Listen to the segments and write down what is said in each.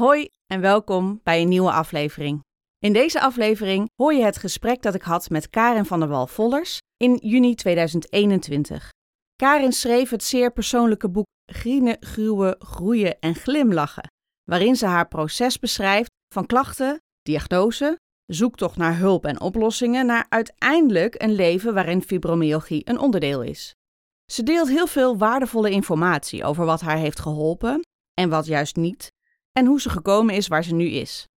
Hoi en welkom bij een nieuwe aflevering. In deze aflevering hoor je het gesprek dat ik had met Karen van der Wal-Vollers in juni 2021. Karen schreef het zeer persoonlijke boek Grienen, Gruwen, Groeien en Glimlachen, waarin ze haar proces beschrijft van klachten, diagnose, zoektocht naar hulp en oplossingen naar uiteindelijk een leven waarin fibromyalgie een onderdeel is. Ze deelt heel veel waardevolle informatie over wat haar heeft geholpen en wat juist niet, en hoe ze gekomen is waar ze nu is.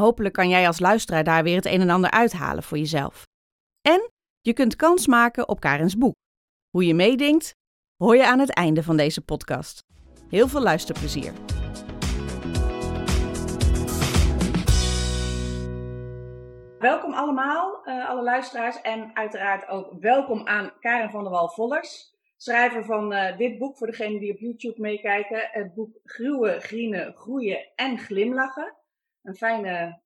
Hopelijk kan jij als luisteraar daar weer het een en ander uithalen voor jezelf. En je kunt kans maken op Karens boek. Hoe je meedenkt, hoor je aan het einde van deze podcast. Heel veel luisterplezier. Welkom allemaal, uh, alle luisteraars en uiteraard ook welkom aan Karen van der Wal-Vollers, schrijver van uh, dit boek voor degenen die op YouTube meekijken. Het boek Gruwen, Grienen, Groeien en Glimlachen. Een fijne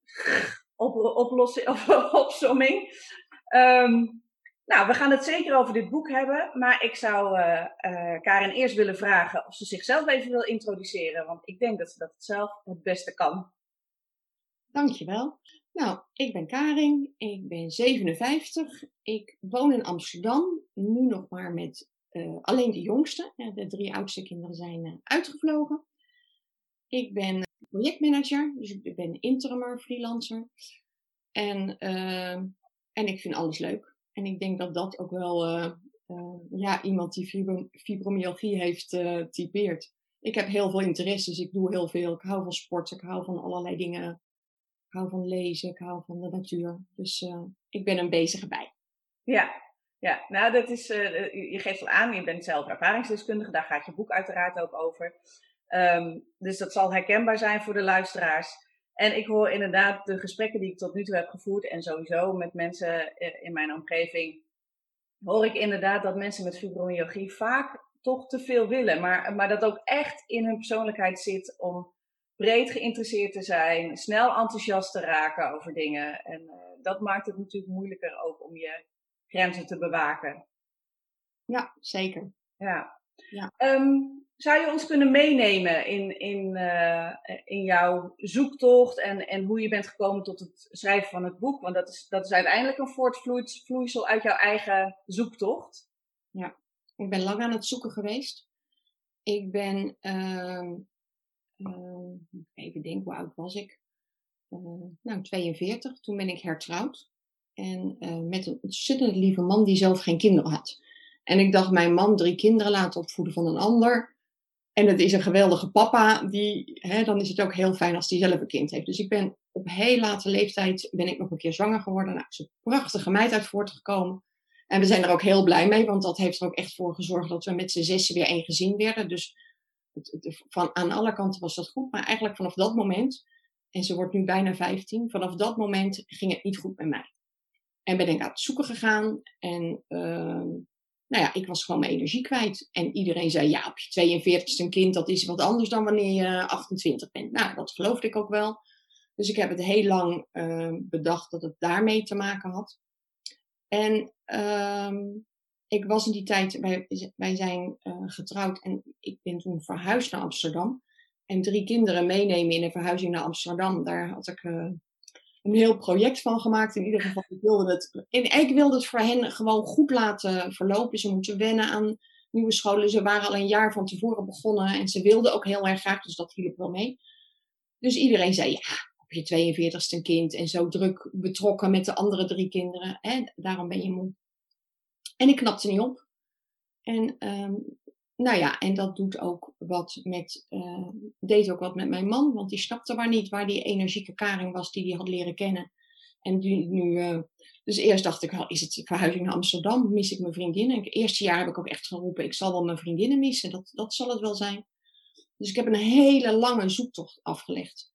op oplossing, of opsomming. Um, nou, we gaan het zeker over dit boek hebben, maar ik zou uh, uh, Karen eerst willen vragen of ze zichzelf even wil introduceren, want ik denk dat ze dat zelf het beste kan. Dankjewel. Nou, ik ben Karin, ik ben 57, ik woon in Amsterdam, nu nog maar met uh, alleen de jongste. De drie oudste kinderen zijn uitgevlogen. Ik ben projectmanager, dus ik ben interimmer, freelancer. En, en ik vind alles leuk. En ik denk dat dat ook wel ja, iemand die fibromyalgie heeft typeert. Ik heb heel veel interesses, ik doe heel veel. Ik hou van sporten, ik hou van allerlei dingen. Ik hou van lezen, ik hou van de natuur. Dus ik ben een bezige bij. Ja, ja, nou dat is, je geeft al aan, je bent zelf ervaringsdeskundige, daar gaat je boek uiteraard ook over. Um, dus dat zal herkenbaar zijn voor de luisteraars. En ik hoor inderdaad de gesprekken die ik tot nu toe heb gevoerd en sowieso met mensen in mijn omgeving, hoor ik inderdaad dat mensen met fibromyalgie vaak toch te veel willen. Maar, maar dat ook echt in hun persoonlijkheid zit om breed geïnteresseerd te zijn, snel enthousiast te raken over dingen. En uh, dat maakt het natuurlijk moeilijker ook om je grenzen te bewaken. Ja, zeker. Ja. ja. Um, zou je ons kunnen meenemen in, in, uh, in jouw zoektocht en, en hoe je bent gekomen tot het schrijven van het boek? Want dat is, dat is uiteindelijk een voortvloeisel uit jouw eigen zoektocht. Ja, ik ben lang aan het zoeken geweest. Ik ben, uh, uh, even denken, hoe oud was ik? nou, 42. Toen ben ik hertrouwd. En met een ontzettend lieve man die zelf geen kinderen had. En ik dacht, mijn man drie kinderen laten opvoeden van een ander en het is een geweldige papa, die, hè, dan is het ook heel fijn als hij zelf een kind heeft. Dus ik ben op heel late leeftijd ben ik nog een keer zwanger geworden. Nou, is een prachtige meid uit voortgekomen. En we zijn er ook heel blij mee, want dat heeft er ook echt voor gezorgd dat we met z'n zessen weer één gezin werden. Dus het, van, aan alle kanten was dat goed. Maar eigenlijk vanaf dat moment, en ze wordt nu bijna 15, vanaf dat moment ging het niet goed met mij. En ben ik aan het zoeken gegaan. En uh, nou ja, ik was gewoon mijn energie kwijt. En iedereen zei, ja, op je 42ste een kind, dat is wat anders dan wanneer je 28 bent. Nou, dat geloofde ik ook wel. Dus ik heb het heel lang uh, bedacht dat het daarmee te maken had. En uh, ik was in die tijd, wij, wij zijn uh, getrouwd en ik ben toen verhuisd naar Amsterdam. En drie kinderen meenemen in een verhuizing naar Amsterdam, daar had ik eh, een heel project van gemaakt. In ieder geval, ik wilde het. En ik wilde het voor hen gewoon goed laten verlopen. Ze moeten wennen aan nieuwe scholen. Ze waren al een jaar van tevoren begonnen en ze wilden ook heel erg graag, dus dat hielp wel mee. Dus iedereen zei: Ja, op je 42ste een kind en zo druk betrokken met de andere drie kinderen. Hè? Daarom ben je moe. En ik knapte niet op. En ehm, nou ja, en dat doet ook wat met, uh, deed ook wat met mijn man, want die snapte maar niet waar die energieke Karing was die hij had leren kennen. En die nu, uh, dus eerst dacht ik wel, is het verhuizing naar Amsterdam? Mis ik mijn vriendinnen? En het eerste jaar heb ik ook echt geroepen, ik zal wel mijn vriendinnen missen, dat, dat zal het wel zijn. Dus ik heb een hele lange zoektocht afgelegd.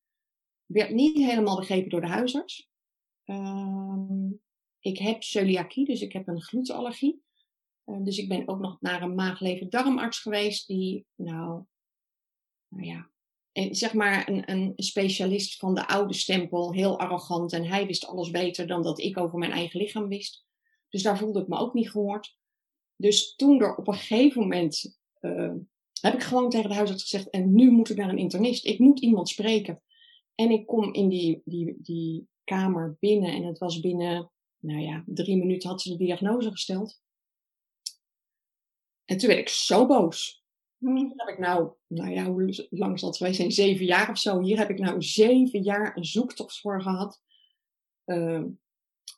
Werd niet helemaal begrepen door de huisarts. Uh, ik heb celiakie, dus ik heb een glutenallergie. Uh, dus ik ben ook nog naar een maag-lever-darmarts geweest, die, nou, nou ja, zeg maar een, een specialist van de oude stempel, heel arrogant. En hij wist alles beter dan dat ik over mijn eigen lichaam wist. Dus daar voelde ik me ook niet gehoord. Dus toen er op een gegeven moment uh, heb ik gewoon tegen de huisarts gezegd, en nu moet ik naar een internist. Ik moet iemand spreken. En ik kom in die, die, die kamer binnen en het was binnen, nou ja, drie minuten had ze de diagnose gesteld. En toen werd ik zo boos. Hm. Heb ik nou, nou ja, hoe lang zal het geweest zijn? Zeven jaar of zo. Hier heb ik nou zeven jaar een zoektocht voor gehad. Uh,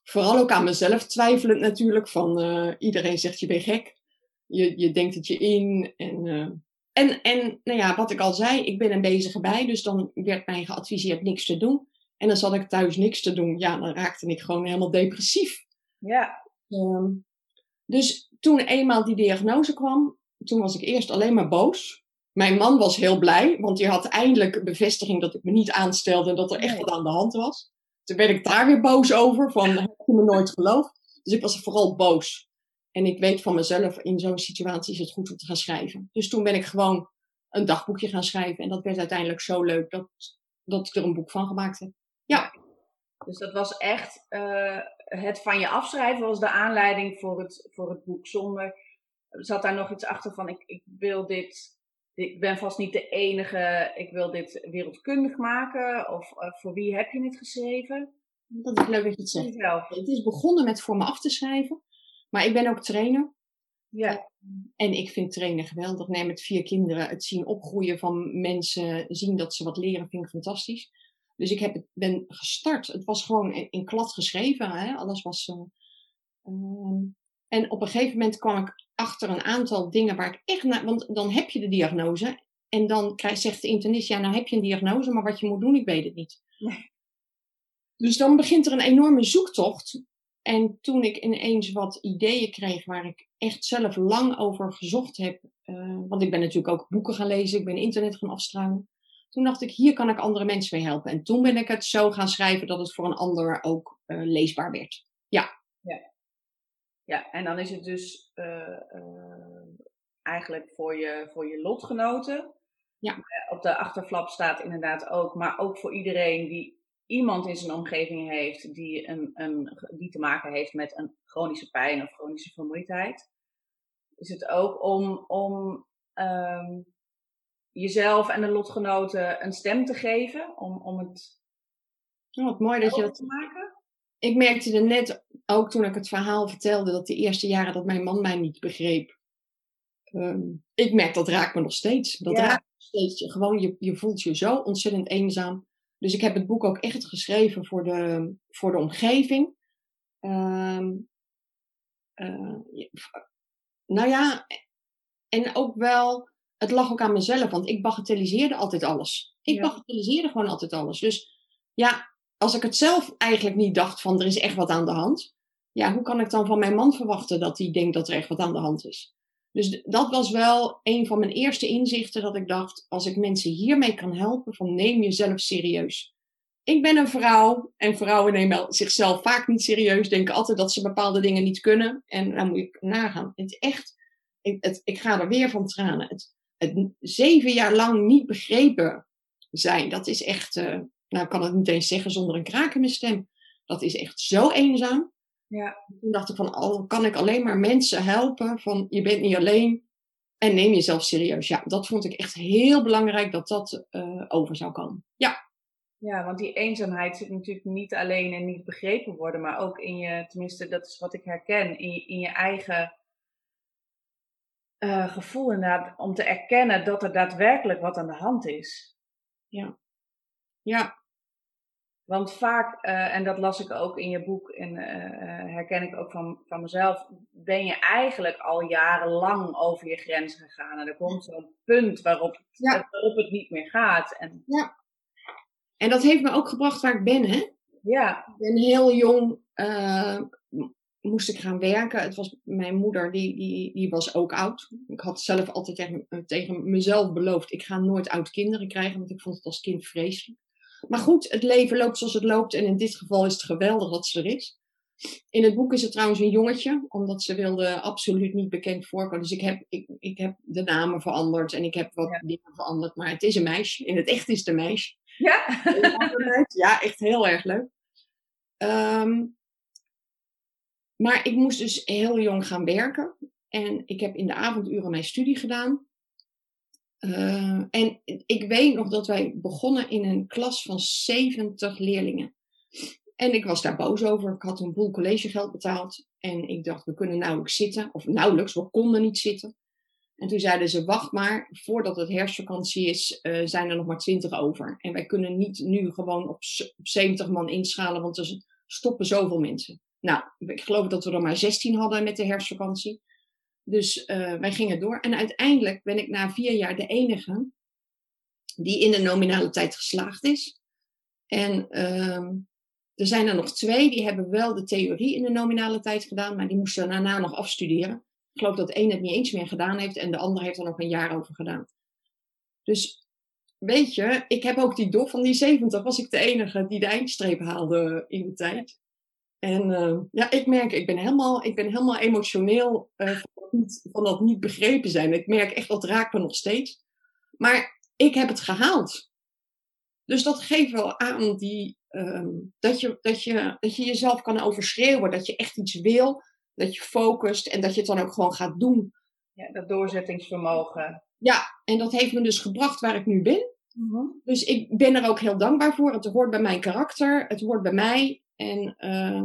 vooral ook aan mezelf twijfelend natuurlijk. Van uh, iedereen zegt je bent gek. Je, je denkt het je in. En, uh, en, en nou ja, wat ik al zei, ik ben een bezige bij. Dus dan werd mij geadviseerd niks te doen. En dan zat ik thuis niks te doen. Ja, dan raakte ik gewoon helemaal depressief. Ja. Um, dus toen eenmaal die diagnose kwam, toen was ik eerst alleen maar boos. Mijn man was heel blij, want die had eindelijk bevestiging dat ik me niet aanstelde en dat er echt wat aan de hand was. Toen werd ik daar weer boos over, van heb je me nooit geloofd? Dus ik was vooral boos. En ik weet van mezelf, in zo'n situatie is het goed om te gaan schrijven. Dus toen ben ik gewoon een dagboekje gaan schrijven. En dat werd uiteindelijk zo leuk dat, dat ik er een boek van gemaakt heb. Ja. Dus dat was echt, uh, het van je afschrijven was de aanleiding voor het, voor het boek. Zonder, zat daar nog iets achter van, ik, ik wil dit, ik ben vast niet de enige, ik wil dit wereldkundig maken. Of uh, voor wie heb je het geschreven? Dat is leuk dat je het zegt. Het is begonnen met voor me af te schrijven. Maar ik ben ook trainer. Ja. En ik vind trainen geweldig. Nee, met vier kinderen het zien opgroeien van mensen, zien dat ze wat leren, vind ik fantastisch. Dus ik heb het, ben gestart. Het was gewoon in, in klad geschreven. Hè? Alles was. Uh, um, en op een gegeven moment kwam ik achter een aantal dingen waar ik echt naar. Want dan heb je de diagnose. En dan krijg, zegt de internist: Ja, nou heb je een diagnose, maar wat je moet doen, ik weet het niet. Nee. Dus dan begint er een enorme zoektocht. En toen ik ineens wat ideeën kreeg waar ik echt zelf lang over gezocht heb. Uh, want ik ben natuurlijk ook boeken gaan lezen, ik ben internet gaan afstruinen. Toen dacht ik, hier kan ik andere mensen mee helpen. En toen ben ik het zo gaan schrijven dat het voor een ander ook uh, leesbaar werd. Ja. ja. Ja, en dan is het dus uh, uh, eigenlijk voor je, voor je lotgenoten. Ja. op de achterflap staat inderdaad ook, maar ook voor iedereen die iemand in zijn omgeving heeft die, een, een, die te maken heeft met een chronische pijn of chronische vermoeidheid. Is het ook om, om um, jezelf en de lotgenoten een stem te geven, om, om het. Oh, wat mooi dat je dat te maken. Ik merkte er net ook toen ik het verhaal vertelde dat de eerste jaren dat mijn man mij niet begreep. Um, ik merk dat raakt me nog steeds. Dat ja. raakt me nog steeds. Gewoon, je, je voelt je zo ontzettend eenzaam. Dus ik heb het boek ook echt geschreven voor de, voor de omgeving. Um, uh, nou ja, en ook wel het lag ook aan mezelf, want ik bagatelliseerde altijd alles. Ik ja. bagatelliseerde gewoon altijd alles. Dus ja, als ik het zelf eigenlijk niet dacht van er is echt wat aan de hand, ja, hoe kan ik dan van mijn man verwachten dat hij denkt dat er echt wat aan de hand is? Dus dat was wel een van mijn eerste inzichten dat ik dacht, als ik mensen hiermee kan helpen, van neem jezelf serieus. Ik ben een vrouw en vrouwen nemen zichzelf vaak niet serieus, denken altijd dat ze bepaalde dingen niet kunnen en dan moet ik nagaan. Het is echt, ik, het, ik ga er weer van tranen. Het, het zeven jaar lang niet begrepen zijn, dat is echt, uh, nou ik kan het niet eens zeggen zonder een kraak in mijn stem. Dat is echt zo eenzaam. Ja. Toen dacht ik van, al kan ik alleen maar mensen helpen van je bent niet alleen en neem jezelf serieus. Ja, dat vond ik echt heel belangrijk dat dat uh, over zou komen. Ja. Ja, want die eenzaamheid zit natuurlijk niet alleen in niet begrepen worden, maar ook in je, tenminste dat is wat ik herken, in je, in je eigen uh, gevoel inderdaad om te erkennen dat er daadwerkelijk wat aan de hand is. Ja. Ja. Want vaak, uh, en dat las ik ook in je boek en uh, herken ik ook van, van mezelf, ben je eigenlijk al jarenlang over je grens gegaan. En er komt zo'n punt waarop, ja. waarop het niet meer gaat. En... Ja. En dat heeft me ook gebracht waar ik ben, hè? Ja. Ik ben heel jong, uh, moest ik gaan werken. Het was mijn moeder, die, die, die was ook oud. Ik had zelf altijd tegen, tegen mezelf beloofd, ik ga nooit oud kinderen krijgen, want ik vond het als kind vreselijk. Maar goed, het leven loopt zoals het loopt en in dit geval is het geweldig dat ze er is. In het boek is het trouwens een jongetje, omdat ze wilde absoluut niet bekend voorkomen. Dus ik heb, ik, ik heb de namen veranderd en ik heb wat ja. dingen veranderd. Maar het is een meisje. In het echt is het een meisje. Ja? Ja, echt heel erg leuk. Um, maar ik moest dus heel jong gaan werken. En ik heb in de avonduren mijn studie gedaan. Uh, en ik weet nog dat wij begonnen in een klas van 70 leerlingen. En ik was daar boos over. Ik had een boel collegegeld betaald. En ik dacht, we kunnen nauwelijks zitten. Of nauwelijks, we konden niet zitten. En toen zeiden ze, wacht maar, voordat het herfstvakantie is, uh, zijn er nog maar 20 over. En wij kunnen niet nu gewoon op 70 man inschalen, want er stoppen zoveel mensen. Nou, ik geloof dat we er maar 16 hadden met de herfstvakantie. Dus uh, wij gingen door. En uiteindelijk ben ik na vier jaar de enige die in de nominale tijd geslaagd is. En uh, er zijn er nog twee, die hebben wel de theorie in de nominale tijd gedaan, maar die moesten daarna nog afstuderen. Ik geloof dat de een het niet eens meer gedaan heeft en de ander heeft er nog een jaar over gedaan. Dus weet je, ik heb ook die dof van die 70, was ik de enige die de eindstreep haalde in de tijd. En uh, ja, ik merk, ik ben helemaal, ik ben helemaal emotioneel uh, van, dat niet, van dat niet begrepen zijn. Ik merk echt, dat raakt me nog steeds. Maar ik heb het gehaald. Dus dat geeft wel aan die, um, dat, je, dat, je, dat je jezelf kan overschreeuwen. Dat je echt iets wil, dat je focust en dat je het dan ook gewoon gaat doen. Ja, dat doorzettingsvermogen. Ja, en dat heeft me dus gebracht waar ik nu ben. Mm -hmm. Dus ik ben er ook heel dankbaar voor. Het hoort bij mijn karakter, het hoort bij mij. En, uh,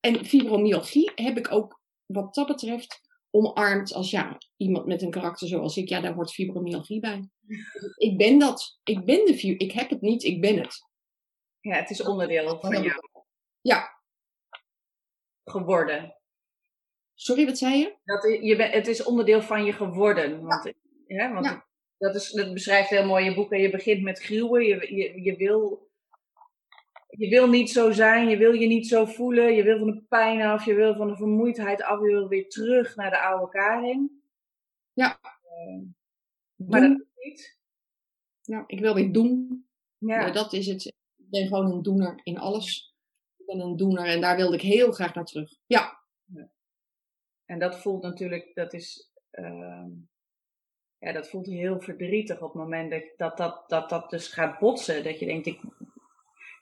en fibromyalgie heb ik ook wat dat betreft omarmd als ja, iemand met een karakter zoals ik. Ja, daar hoort fibromyalgie bij. ik ben dat. Ik ben de. Ik heb het niet, ik ben het. Ja, het is onderdeel van jou. Ja. Geworden. Sorry, wat zei je? Dat, je ben, het is onderdeel van je geworden. Want, ja. ja want ja. Dat, is, dat beschrijft heel mooi je boek. En je begint met gruwen. Je, je, je wil je wil niet zo zijn, je wil je niet zo voelen, je wil van de pijn af, je wil van de vermoeidheid af, je wil weer terug naar de oude Karin. Ja. Uh, maar dat is niet. Ja, ik wil weer doen. Ja. Dat is het. Ik ben gewoon een doener in alles. Ik ben een doener en daar wilde ik heel graag naar terug. Ja. ja. En dat voelt natuurlijk, dat is. Uh, ja, dat voelt heel verdrietig op het moment dat dat, dat, dat, dat dus gaat botsen. Dat je denkt, ik,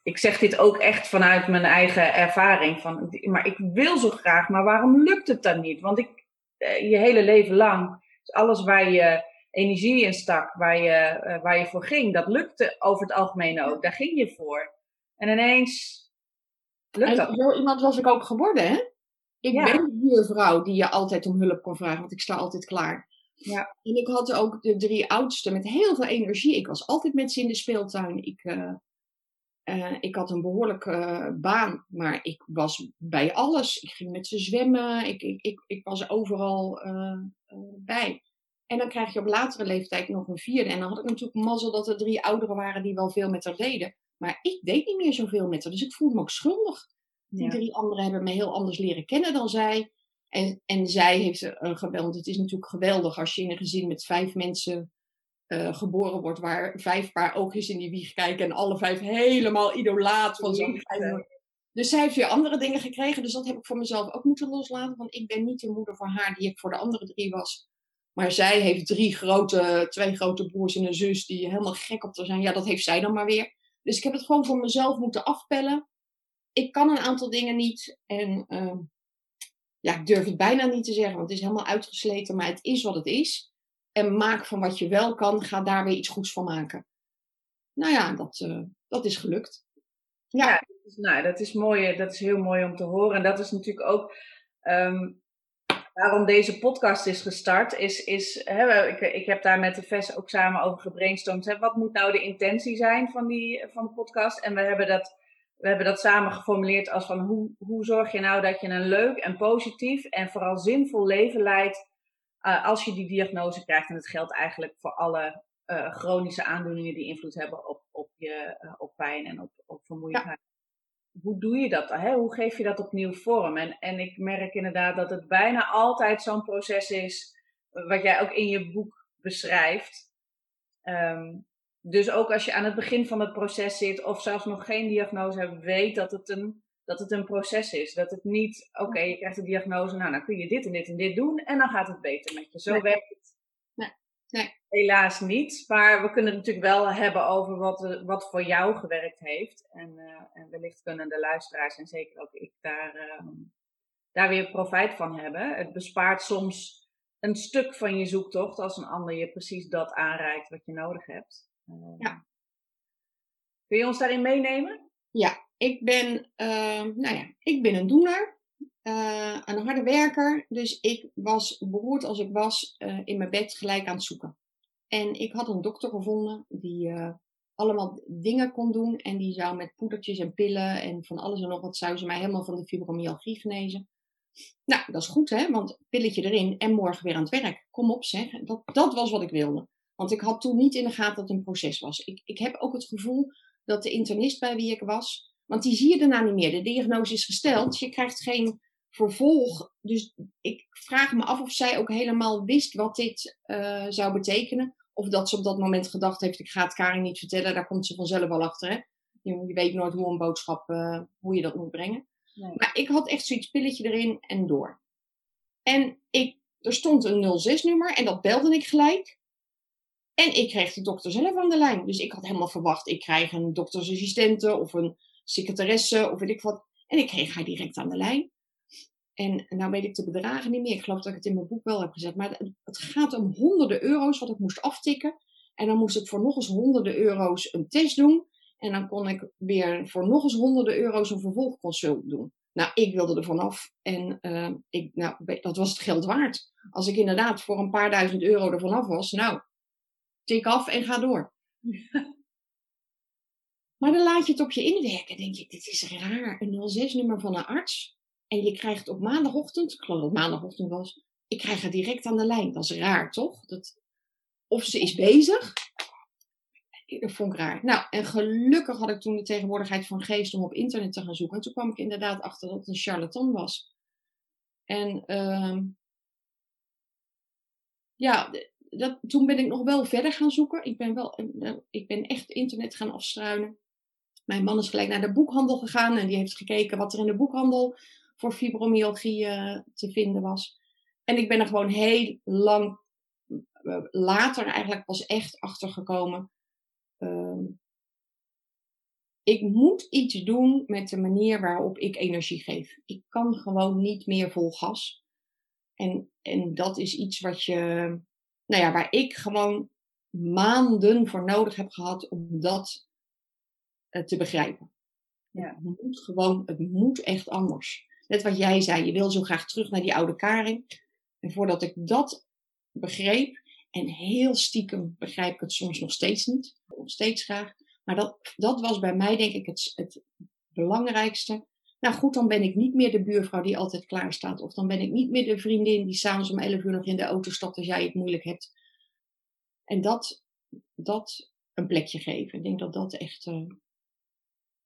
ik zeg dit ook echt vanuit mijn eigen ervaring. Van, maar ik wil zo graag, maar waarom lukt het dan niet? Want ik, je hele leven lang, alles waar je energie in stak, waar je, waar je voor ging, dat lukte over het algemeen ook. Daar ging je voor. En ineens lukt dat. Zo iemand was ik ook geworden, hè? Ik ja. ben die vrouw die je altijd om hulp kon vragen, want ik sta altijd klaar. Ja. En ik had ook de drie oudsten met heel veel energie. Ik was altijd met ze in de speeltuin. Ik, uh, uh, ik had een behoorlijke uh, baan, maar ik was bij alles. Ik ging met ze zwemmen, ik, ik, ik, ik was overal uh, bij. En dan krijg je op latere leeftijd nog een vierde. En dan had ik natuurlijk mazzel dat er drie ouderen waren die wel veel met haar deden. Maar ik deed niet meer zoveel met haar, dus ik voelde me ook schuldig. Die ja. drie anderen hebben me heel anders leren kennen dan zij. En, en zij heeft een geweld. Het is natuurlijk geweldig als je in een gezin met vijf mensen uh, geboren wordt, waar vijf paar oogjes in die wieg kijken en alle vijf helemaal idolaat van zo'n Dus zij heeft weer andere dingen gekregen, dus dat heb ik voor mezelf ook moeten loslaten, want ik ben niet de moeder voor haar die ik voor de andere drie was. Maar zij heeft drie grote, twee grote broers en een zus die helemaal gek op te zijn. Ja, dat heeft zij dan maar weer. Dus ik heb het gewoon voor mezelf moeten afpellen. Ik kan een aantal dingen niet en uh, ja, ik durf het bijna niet te zeggen, want het is helemaal uitgesleten, maar het is wat het is. En maak van wat je wel kan, ga daar weer iets goeds van maken. Nou ja, dat, uh, dat is gelukt. Ja, nou, dat is mooi. Dat is heel mooi om te horen. En dat is natuurlijk ook um, waarom deze podcast is gestart. Is, is, hè, ik, ik heb daar met de VES ook samen over gebrainstormd. Hè, wat moet nou de intentie zijn van, die, van de podcast? En we hebben dat we hebben dat samen geformuleerd als van hoe, hoe zorg je nou dat je een leuk en positief en vooral zinvol leven leidt uh, als je die diagnose krijgt. En dat geldt eigenlijk voor alle uh, chronische aandoeningen die invloed hebben op, op, je, uh, op pijn en op, op vermoeidheid. Ja. Hoe doe je dat? Hè? Hoe geef je dat opnieuw vorm? En, en ik merk inderdaad dat het bijna altijd zo'n proces is, wat jij ook in je boek beschrijft. Um, dus ook als je aan het begin van het proces zit of zelfs nog geen diagnose hebt, weet dat het een, dat het een proces is. Dat het niet, oké, je krijgt de diagnose, nou dan kun je dit en dit en dit doen en dan gaat het beter met je. Zo Nee. werkt het Nee. Nee. helaas niet. Maar we kunnen het natuurlijk wel hebben over wat, eh, wat voor jou gewerkt heeft. En, eh, en wellicht kunnen de luisteraars en zeker ook ik daar, eh, daar weer profijt van hebben. Het bespaart soms een stuk van je zoektocht als een ander je precies dat aanreikt wat je nodig hebt. Uh, Ja. Kun je ons daarin meenemen? Ja, ik ben, uh, nou ja, ik ben een doener, uh, een harde werker. Dus ik was beroerd als ik was uh, in mijn bed gelijk aan het zoeken. En ik had een dokter gevonden die uh, allemaal dingen kon doen. En die zou met poedertjes en pillen en van alles en nog wat zou ze mij helemaal van de fibromyalgie genezen. Nou, dat is goed hè, want pilletje erin en morgen weer aan het werk. Kom op zeg, dat, dat was wat ik wilde. Want ik had toen niet in de gaten dat het een proces was. Ik, ik heb ook het gevoel dat de internist bij wie ik was, want die zie je daarna niet meer. De diagnose is gesteld, je krijgt geen vervolg. Dus ik vraag me af of zij ook helemaal wist wat dit uh, zou betekenen. Of dat ze op dat moment gedacht heeft, ik ga het Karin niet vertellen, daar komt ze vanzelf wel achter. Hè? Je, je weet nooit hoe een boodschap, uh, hoe je dat moet brengen. Nee. Maar ik had echt zoiets pilletje erin en door. En ik, er stond een 06-nummer en dat belde ik gelijk. En ik kreeg de dokter zelf aan de lijn. Dus ik had helemaal verwacht, ik krijg een doktersassistente of een secretaresse of weet ik wat. En ik kreeg haar direct aan de lijn. En nou weet ik de bedragen niet meer. Ik geloof dat ik het in mijn boek wel heb gezet. Maar het gaat om honderden euro's wat ik moest aftikken. En dan moest ik voor nog eens honderden euro's een test doen. En dan kon ik weer voor nog eens honderden euro's een vervolgconsult doen. Nou, ik wilde er vanaf. En uh, ik, nou, dat was het geld waard. Als ik inderdaad voor een paar duizend euro er vanaf was. Nou, tik af en ga door. maar dan laat je het op je inwerken. Denk je, dit is raar. Een 06-nummer van een arts. En je krijgt op maandagochtend, ik geloof dat het maandagochtend was, ik krijg haar direct aan de lijn. Dat is raar, toch? Dat, of ze is bezig. Dat vond ik raar. Nou, en gelukkig had ik toen de tegenwoordigheid van geest om op internet te gaan zoeken. En toen kwam ik inderdaad achter dat het een charlatan was. En uh, ja, dat, toen ben ik nog wel verder gaan zoeken. Ik ben, wel, ik ben echt internet gaan afstruinen. Mijn man is gelijk naar de boekhandel gegaan en die heeft gekeken wat er in de boekhandel voor fibromyalgie uh, te vinden was. En ik ben er gewoon heel lang uh, later eigenlijk pas echt achter gekomen. Uh, ik moet iets doen met de manier waarop ik energie geef. Ik kan gewoon niet meer vol gas. En, en dat is iets wat je, nou ja, waar ik gewoon maanden voor nodig heb gehad om dat te begrijpen. Ja. Het moet gewoon, het moet echt anders. Net wat jij zei, je wil zo graag terug naar die oude Karin. En voordat ik dat begreep, en heel stiekem begrijp ik het soms nog steeds niet, nog steeds graag, maar dat, dat was bij mij denk ik het, het belangrijkste. Nou goed, dan ben ik niet meer de buurvrouw die altijd klaar staat. Of dan ben ik niet meer de vriendin die s'avonds om 11 uur nog in de auto stapt als jij het moeilijk hebt. En dat, dat een plekje geven. Ik denk dat dat echt. Uh...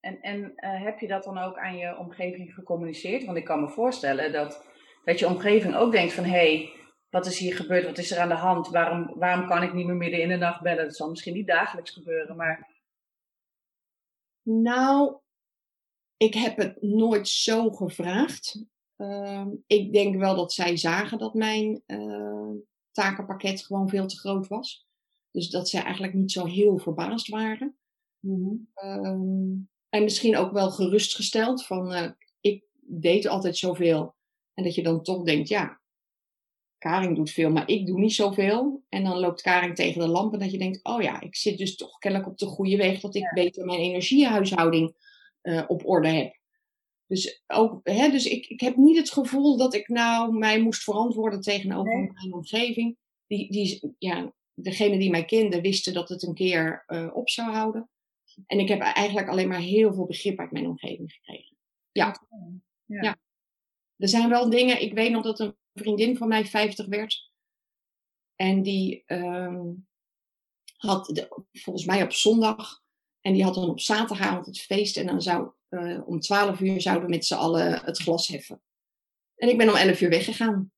En, en uh, heb je dat dan ook aan je omgeving gecommuniceerd? Want ik kan me voorstellen dat, dat je omgeving ook denkt van... hé, hey, wat is hier gebeurd? Wat is er aan de hand? Waarom, waarom kan ik niet meer midden in de nacht bellen? Dat zal misschien niet dagelijks gebeuren, maar... Nou, ik heb het nooit zo gevraagd. Uh, ik denk wel dat zij zagen dat mijn uh, takenpakket gewoon veel te groot was. Dus dat zij eigenlijk niet zo heel verbaasd waren. Um, en misschien ook wel gerustgesteld van uh, ik deed altijd zoveel. En dat je dan toch denkt, ja, Karing doet veel, maar ik doe niet zoveel. En dan loopt Karing tegen de lamp en dat je denkt, oh ja, ik zit dus toch kennelijk op de goede weg dat ik ja. beter mijn energiehuishouding uh, op orde heb. Dus, ook, hè, dus ik, ik heb niet het gevoel dat ik nou mij moest verantwoorden tegenover nee. mijn omgeving. Die, die, ja, degene die mij kende wisten dat het een keer uh, op zou houden. En ik heb eigenlijk alleen maar heel veel begrip uit mijn omgeving gekregen. Ja. Ja. Ja. Er zijn wel dingen, ik weet nog dat een vriendin van mij 50 werd. En die ehm, had de- volgens mij op zondag. En die had dan op zaterdagavond het feest. En dan zou eh, om 12 uur zouden we met z'n allen het glas heffen. En ik ben om 11 uur weggegaan.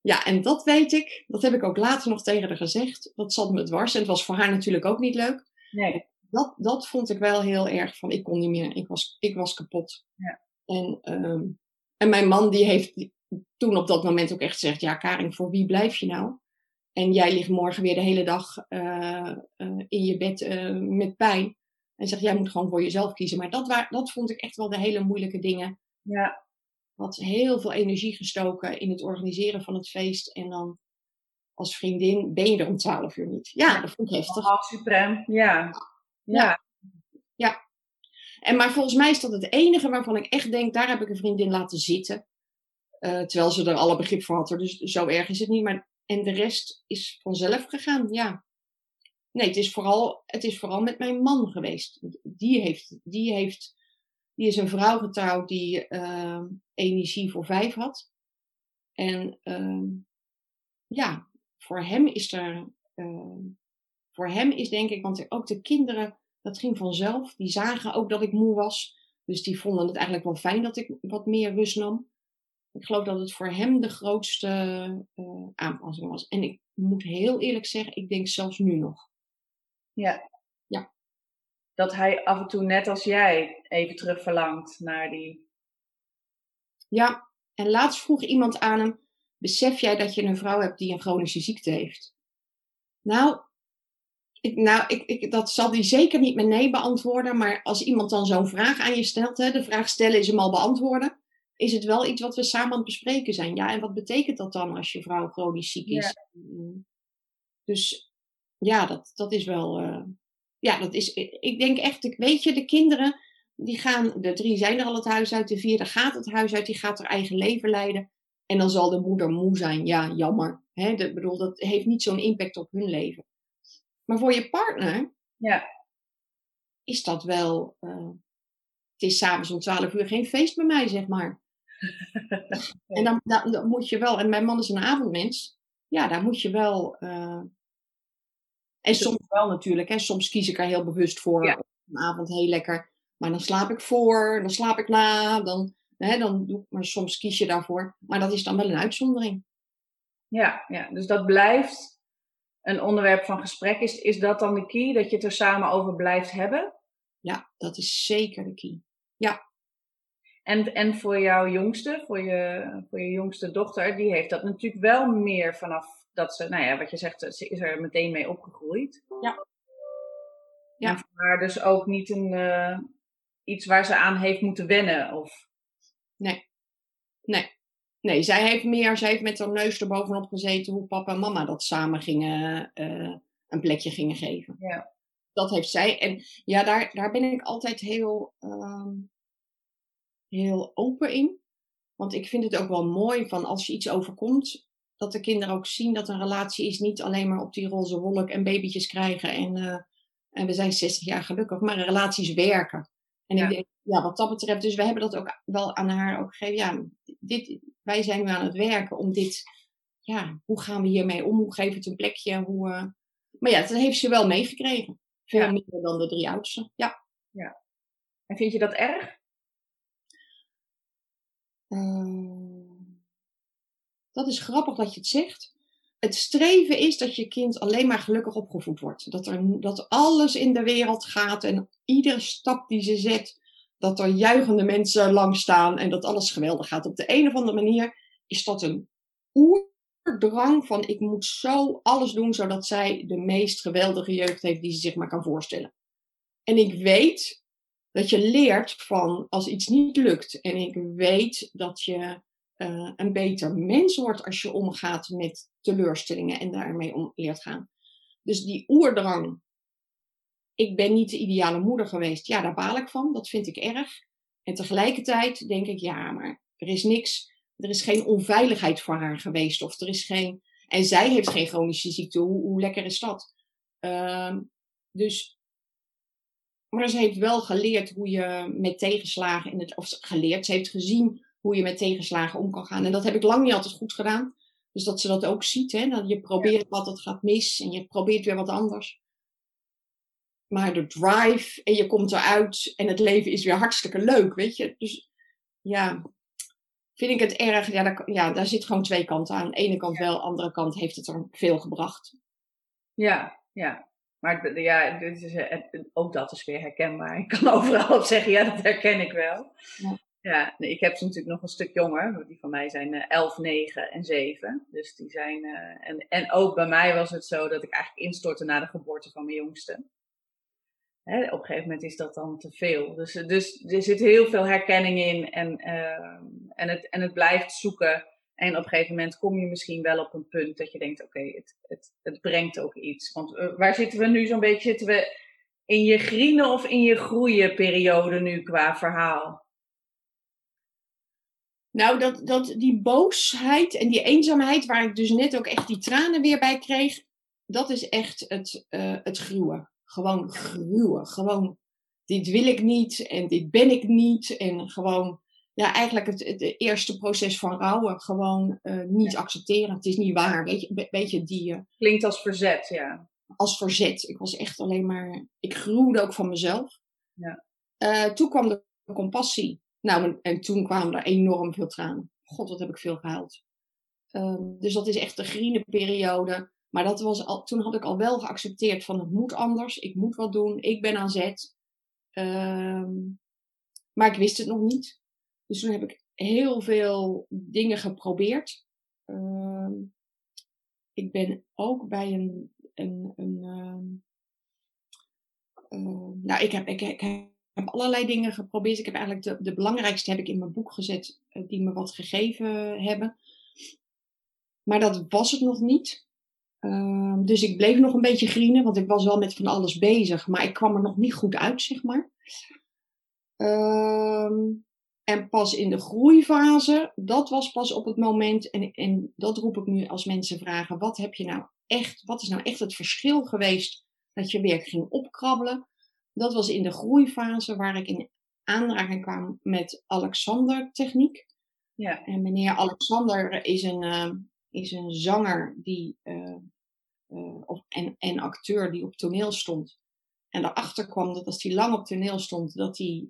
Ja, en dat weet ik. Dat heb ik ook later nog tegen haar gezegd. Dat zat me dwars. En het was voor haar natuurlijk ook niet leuk. Nee. Dat, dat vond ik wel heel erg van. Ik kon niet meer. Ik was, ik was kapot. Ja. En, ehm, en mijn man die heeft toen op dat moment ook echt gezegd. Ja Karin, voor wie blijf je nou? En jij ligt morgen weer de hele dag eh, eh, in je bed eh, met pijn. En zegt, jij moet gewoon voor jezelf kiezen. Maar dat, waar, dat vond ik echt wel de hele moeilijke dingen. Ja. Had heel veel energie gestoken in het organiseren van het feest. En dan als vriendin ben je er om twaalf uur niet. Ja, dat vond ik heftig. Oh, suprem. Ja. Ja. En maar volgens mij is dat het enige waarvan ik echt denk, daar heb ik een vriendin laten zitten. Eh, terwijl ze er alle begrip voor had. Dus zo erg is het niet. Maar, en de rest is vanzelf gegaan, ja. Nee, het is vooral, het is vooral met mijn man geweest. Die, heeft, die, heeft, die is een vrouw getrouwd die eh, energie voor vijf had. En ehm, ja, voor hem is er, eh, voor hem is denk ik, want ook de kinderen, dat ging vanzelf. Die zagen ook dat ik moe was. Dus die vonden het eigenlijk wel fijn dat ik wat meer rust nam. Ik geloof dat het voor hem de grootste eh, aanpassing was. En ik moet heel eerlijk zeggen, ik denk zelfs nu nog. Ja. Ja. Dat hij af en toe, net als jij, even terug verlangt naar die. Ja, en laatst vroeg iemand aan hem: Besef jij dat je een vrouw hebt die een chronische ziekte heeft? Nou, ik, nou ik, ik, dat zal hij zeker niet met nee beantwoorden. Maar als iemand dan zo'n vraag aan je stelt, hè, de vraag stellen is hem al beantwoorden. Is het wel iets wat we samen aan het bespreken zijn? Ja, en wat betekent dat dan als je vrouw chronisch ziek is? Mm. Dus ja, dat, dat is wel. eh, ja, dat is. Ik denk echt, ik weet je, de kinderen die gaan, de drie zijn er al het huis uit, de vierde gaat het huis uit, die gaat haar eigen leven leiden. En dan zal de moeder moe zijn. Ja, jammer. Hè? Ik bedoel, dat heeft niet zo'n impact op hun leven. Maar voor je partner Ja. is dat wel. eh, het is s'avonds om 12 uur geen feest bij mij, zeg maar. En dan, dan, dan moet je wel, en mijn man is een avondmens. Ja, daar moet je wel. eh, en soms wel natuurlijk, hè, soms kies ik er heel bewust voor. Ja. Een avond heel lekker. Maar dan slaap ik voor, dan slaap ik na. Dan, hè, dan doe ik, maar soms kies je daarvoor. Maar dat is dan wel een uitzondering. Ja, ja, dus dat blijft een onderwerp van gesprek. Is, is dat dan de key, dat je het er samen over blijft hebben? Ja, dat is zeker de key. En, en voor jouw jongste, voor je, voor je jongste dochter, die heeft dat natuurlijk wel meer vanaf dat ze, nou ja, wat je zegt, ze is er meteen mee opgegroeid. Ja. Ja. Haar dus ook niet een, eh, iets waar ze aan heeft moeten wennen. Of, Nee. Nee. Nee, zij heeft meer, zij heeft met haar neus erbovenop gezeten hoe papa en mama dat samen gingen, eh, een plekje gingen geven. Ja. Dat heeft zij. En ja, daar, daar ben ik altijd heel, ehm, heel open in. Want ik vind het ook wel mooi van als je iets overkomt, dat de kinderen ook zien dat een relatie is niet alleen maar op die roze wolk en babytjes krijgen en, eh, en we zijn 60 jaar gelukkig, maar relaties werken. En Ja. ik denk, ja, wat dat betreft, dus we hebben dat ook wel aan haar ook gegeven. Ja, dit, wij zijn nu aan het werken om dit, ja, hoe gaan we hiermee om? Hoe geven we het een plekje? Hoe, eh, Maar ja, dat heeft ze wel meegekregen. Veel Ja. minder dan de drie oudsten. Ja. en vind je dat erg? Eh, dat is grappig dat je het zegt. Het streven is dat je kind alleen maar gelukkig opgevoed wordt. Dat, er, dat alles in de wereld gaat en iedere stap die ze zet, dat er juichende mensen langs staan en dat alles geweldig gaat. Op de een of andere manier is dat een oerdrang van ik moet zo alles doen zodat zij de meest geweldige jeugd heeft die ze zich maar kan voorstellen. En ik weet dat je leert van als iets niet lukt. En ik weet dat je eh, een beter mens wordt als je omgaat met teleurstellingen en daarmee om leert gaan. Dus die oerdrang. Ik ben niet de ideale moeder geweest. Ja, daar baal ik van. Dat vind ik erg. En tegelijkertijd denk ik, ja, maar er is niks. Er is geen onveiligheid voor haar geweest. Of er is geen. En zij heeft geen chronische ziekte. Hoe, lekker is dat? Ehm, dus Maar ze heeft wel geleerd hoe je met tegenslagen in het. Of geleerd, ze heeft gezien hoe je met tegenslagen om kan gaan. En dat heb ik lang niet altijd goed gedaan. Dus dat ze dat ook ziet. Hè? Dat je probeert wat, het gaat mis. En je probeert weer wat anders. Maar de drive en je komt eruit en het leven is weer hartstikke leuk, weet je. Dus ja, vind ik het erg. Ja, daar, ja, daar zit gewoon twee kanten aan. Aan de ene kant wel, aan de andere kant heeft het er veel gebracht. Ja, ja. Maar ja, dit is, ook dat is weer herkenbaar. Ik kan overal op zeggen, ja, dat herken ik wel. Ja, ja ik heb ze natuurlijk nog een stuk jonger. Die van mij zijn 11, eh, 9 en 7. Dus die zijn. Uh, en, en ook bij mij was het zo dat ik eigenlijk instortte na de geboorte van mijn jongste. Hè, op een gegeven moment is dat dan te veel. Dus, dus er zit heel veel herkenning in en, uh, en, het, en het blijft zoeken. En op een gegeven moment kom je misschien wel op een punt dat je denkt: oké, het, het, het brengt ook iets. Want uh, waar zitten we nu zo'n beetje? Zitten we in je grienen of in je groeienperiode nu qua verhaal? Nou, dat, dat, die boosheid en die eenzaamheid, waar ik dus net ook echt die tranen weer bij kreeg, dat is echt het, uh, het gruwen gewoon gruwen. Gewoon, dit wil ik niet en dit ben ik niet. En gewoon, ja, eigenlijk het, het eerste proces van rouwen. Gewoon uh, niet accepteren. Het is niet waar. Weet je, weet je die. Uh, Klinkt als verzet, ja. Als verzet. Ik was echt alleen maar. Ik gruwde ook van mezelf. Ja. Toen kwam de compassie. Nou, en, en, toen kwamen er enorm veel tranen. God, wat heb ik veel gehuild. Ehm, dus dat is echt de groene periode. Maar dat was al, toen had ik al wel geaccepteerd van het moet anders, ik moet wat doen, ik ben aan zet. Ehm, maar ik wist het nog niet. Dus toen heb ik heel veel dingen geprobeerd. Ehm, ik ben ook bij een. een, een nou, ik heb, ik, ik, heb allerlei dingen geprobeerd. Ik heb eigenlijk de, de belangrijkste heb ik in mijn boek gezet, uh, die me wat gegeven hebben. Maar dat was het nog niet. Uh, dus ik bleef nog een beetje grienen, want ik was wel met van alles bezig, maar ik kwam er nog niet goed uit, zeg maar. Uh, en pas in de groeifase, dat was pas op het moment, en, en dat roep ik nu als mensen vragen, wat heb je nou echt, wat is nou echt het verschil geweest dat je weer ging opkrabbelen? Dat was in de groeifase waar ik in aanraking kwam met Alexander techniek. Ja. En meneer Alexander is een, uh, is een zanger die, uh, uh, of, en, en acteur die op toneel stond. En daarachter kwam dat als hij lang op toneel stond, dat hij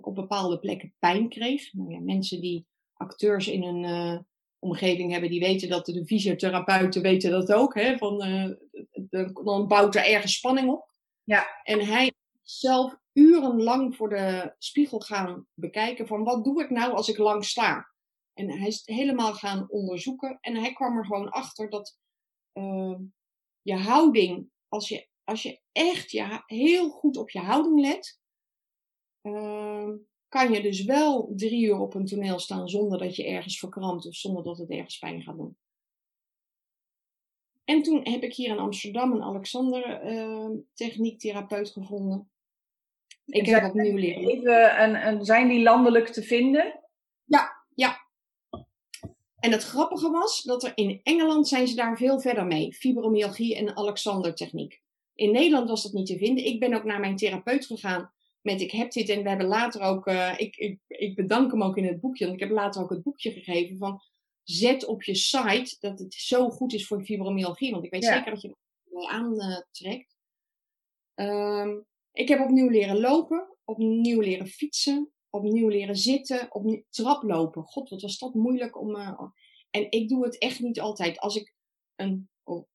op bepaalde plekken pijn kreeg. Nou ja, mensen die acteurs in een omgeving hebben, die weten dat de fysiotherapeuten weten dat ook. Hè, van, de, dan bouwt er ergens spanning op. Ja. En hij zelf urenlang voor de spiegel gaan bekijken van wat doe ik nou als ik lang sta. En hij is helemaal gaan onderzoeken. En hij kwam er gewoon achter dat uh, je houding, als je, als je echt je, heel goed op je houding let, uh, kan je dus wel drie uur op een toneel staan zonder dat je ergens verkrampt of zonder dat het ergens pijn gaat doen. En toen heb ik hier in Amsterdam een Alexander uh, techniektherapeut gevonden. Ik heb opnieuw leren. Even, en, en zijn die landelijk te vinden? Ja, ja. En het grappige was dat er in Engeland zijn ze daar veel verder mee. Fibromyalgie en Alexander techniek. In Nederland was dat niet te vinden. Ik ben ook naar mijn therapeut gegaan met ik heb dit en we hebben later ook, uh, ik, ik, ik bedank hem ook in het boekje, want ik heb later ook het boekje gegeven van zet op je site dat het zo goed is voor fibromyalgie, want ik weet ja. zeker dat je het aantrekt. Um, ik heb opnieuw leren lopen, opnieuw leren fietsen, opnieuw leren zitten, opnieuw traplopen. God, wat was dat moeilijk om. Uh, en ik doe het echt niet altijd. Als ik een,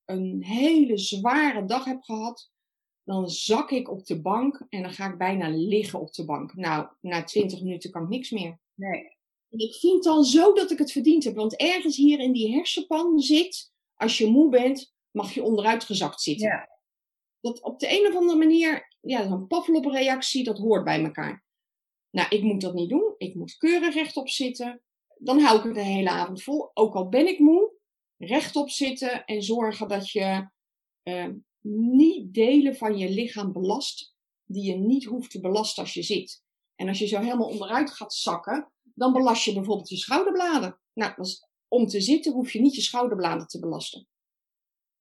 een hele zware dag heb gehad, dan zak ik op de bank en dan ga ik bijna liggen op de bank. Nou, na 20 minuten kan ik niks meer. Nee. Ik vind dan zo dat ik het verdiend heb. Want ergens hier in die hersenpan zit, als je moe bent, mag je onderuit gezakt zitten. Ja. Dat op de een of andere manier, ja, een Pavlov-reactie, dat hoort bij elkaar. Nou, ik moet dat niet doen. Ik moet keurig rechtop zitten. Dan hou ik het de hele avond vol. Ook al ben ik moe, rechtop zitten en zorgen dat je uh, niet delen van je lichaam belast die je niet hoeft te belasten als je zit. En als je zo helemaal onderuit gaat zakken, dan belast je bijvoorbeeld je schouderbladen. Nou, om te zitten hoef je niet je schouderbladen te belasten.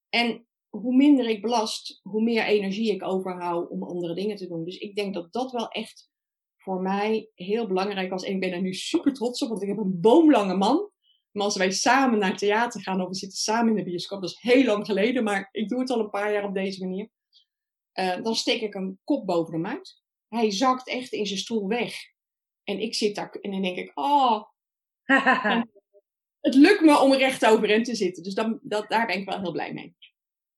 En hoe minder ik belast, hoe meer energie ik overhoud om andere dingen te doen. Dus ik denk dat dat wel echt voor mij heel belangrijk was. En ik ben er nu super trots op, want ik heb een boomlange man. Maar als wij samen naar theater gaan of we zitten samen in de bioscoop, dat is heel lang geleden, maar ik doe het al een paar jaar op deze manier. Uh, dan steek ik een kop boven hem uit. Hij zakt echt in zijn stoel weg. En ik zit daar en dan denk ik, oh, het lukt me om recht overeind te zitten. Dus dan, dat, daar ben ik wel heel blij mee.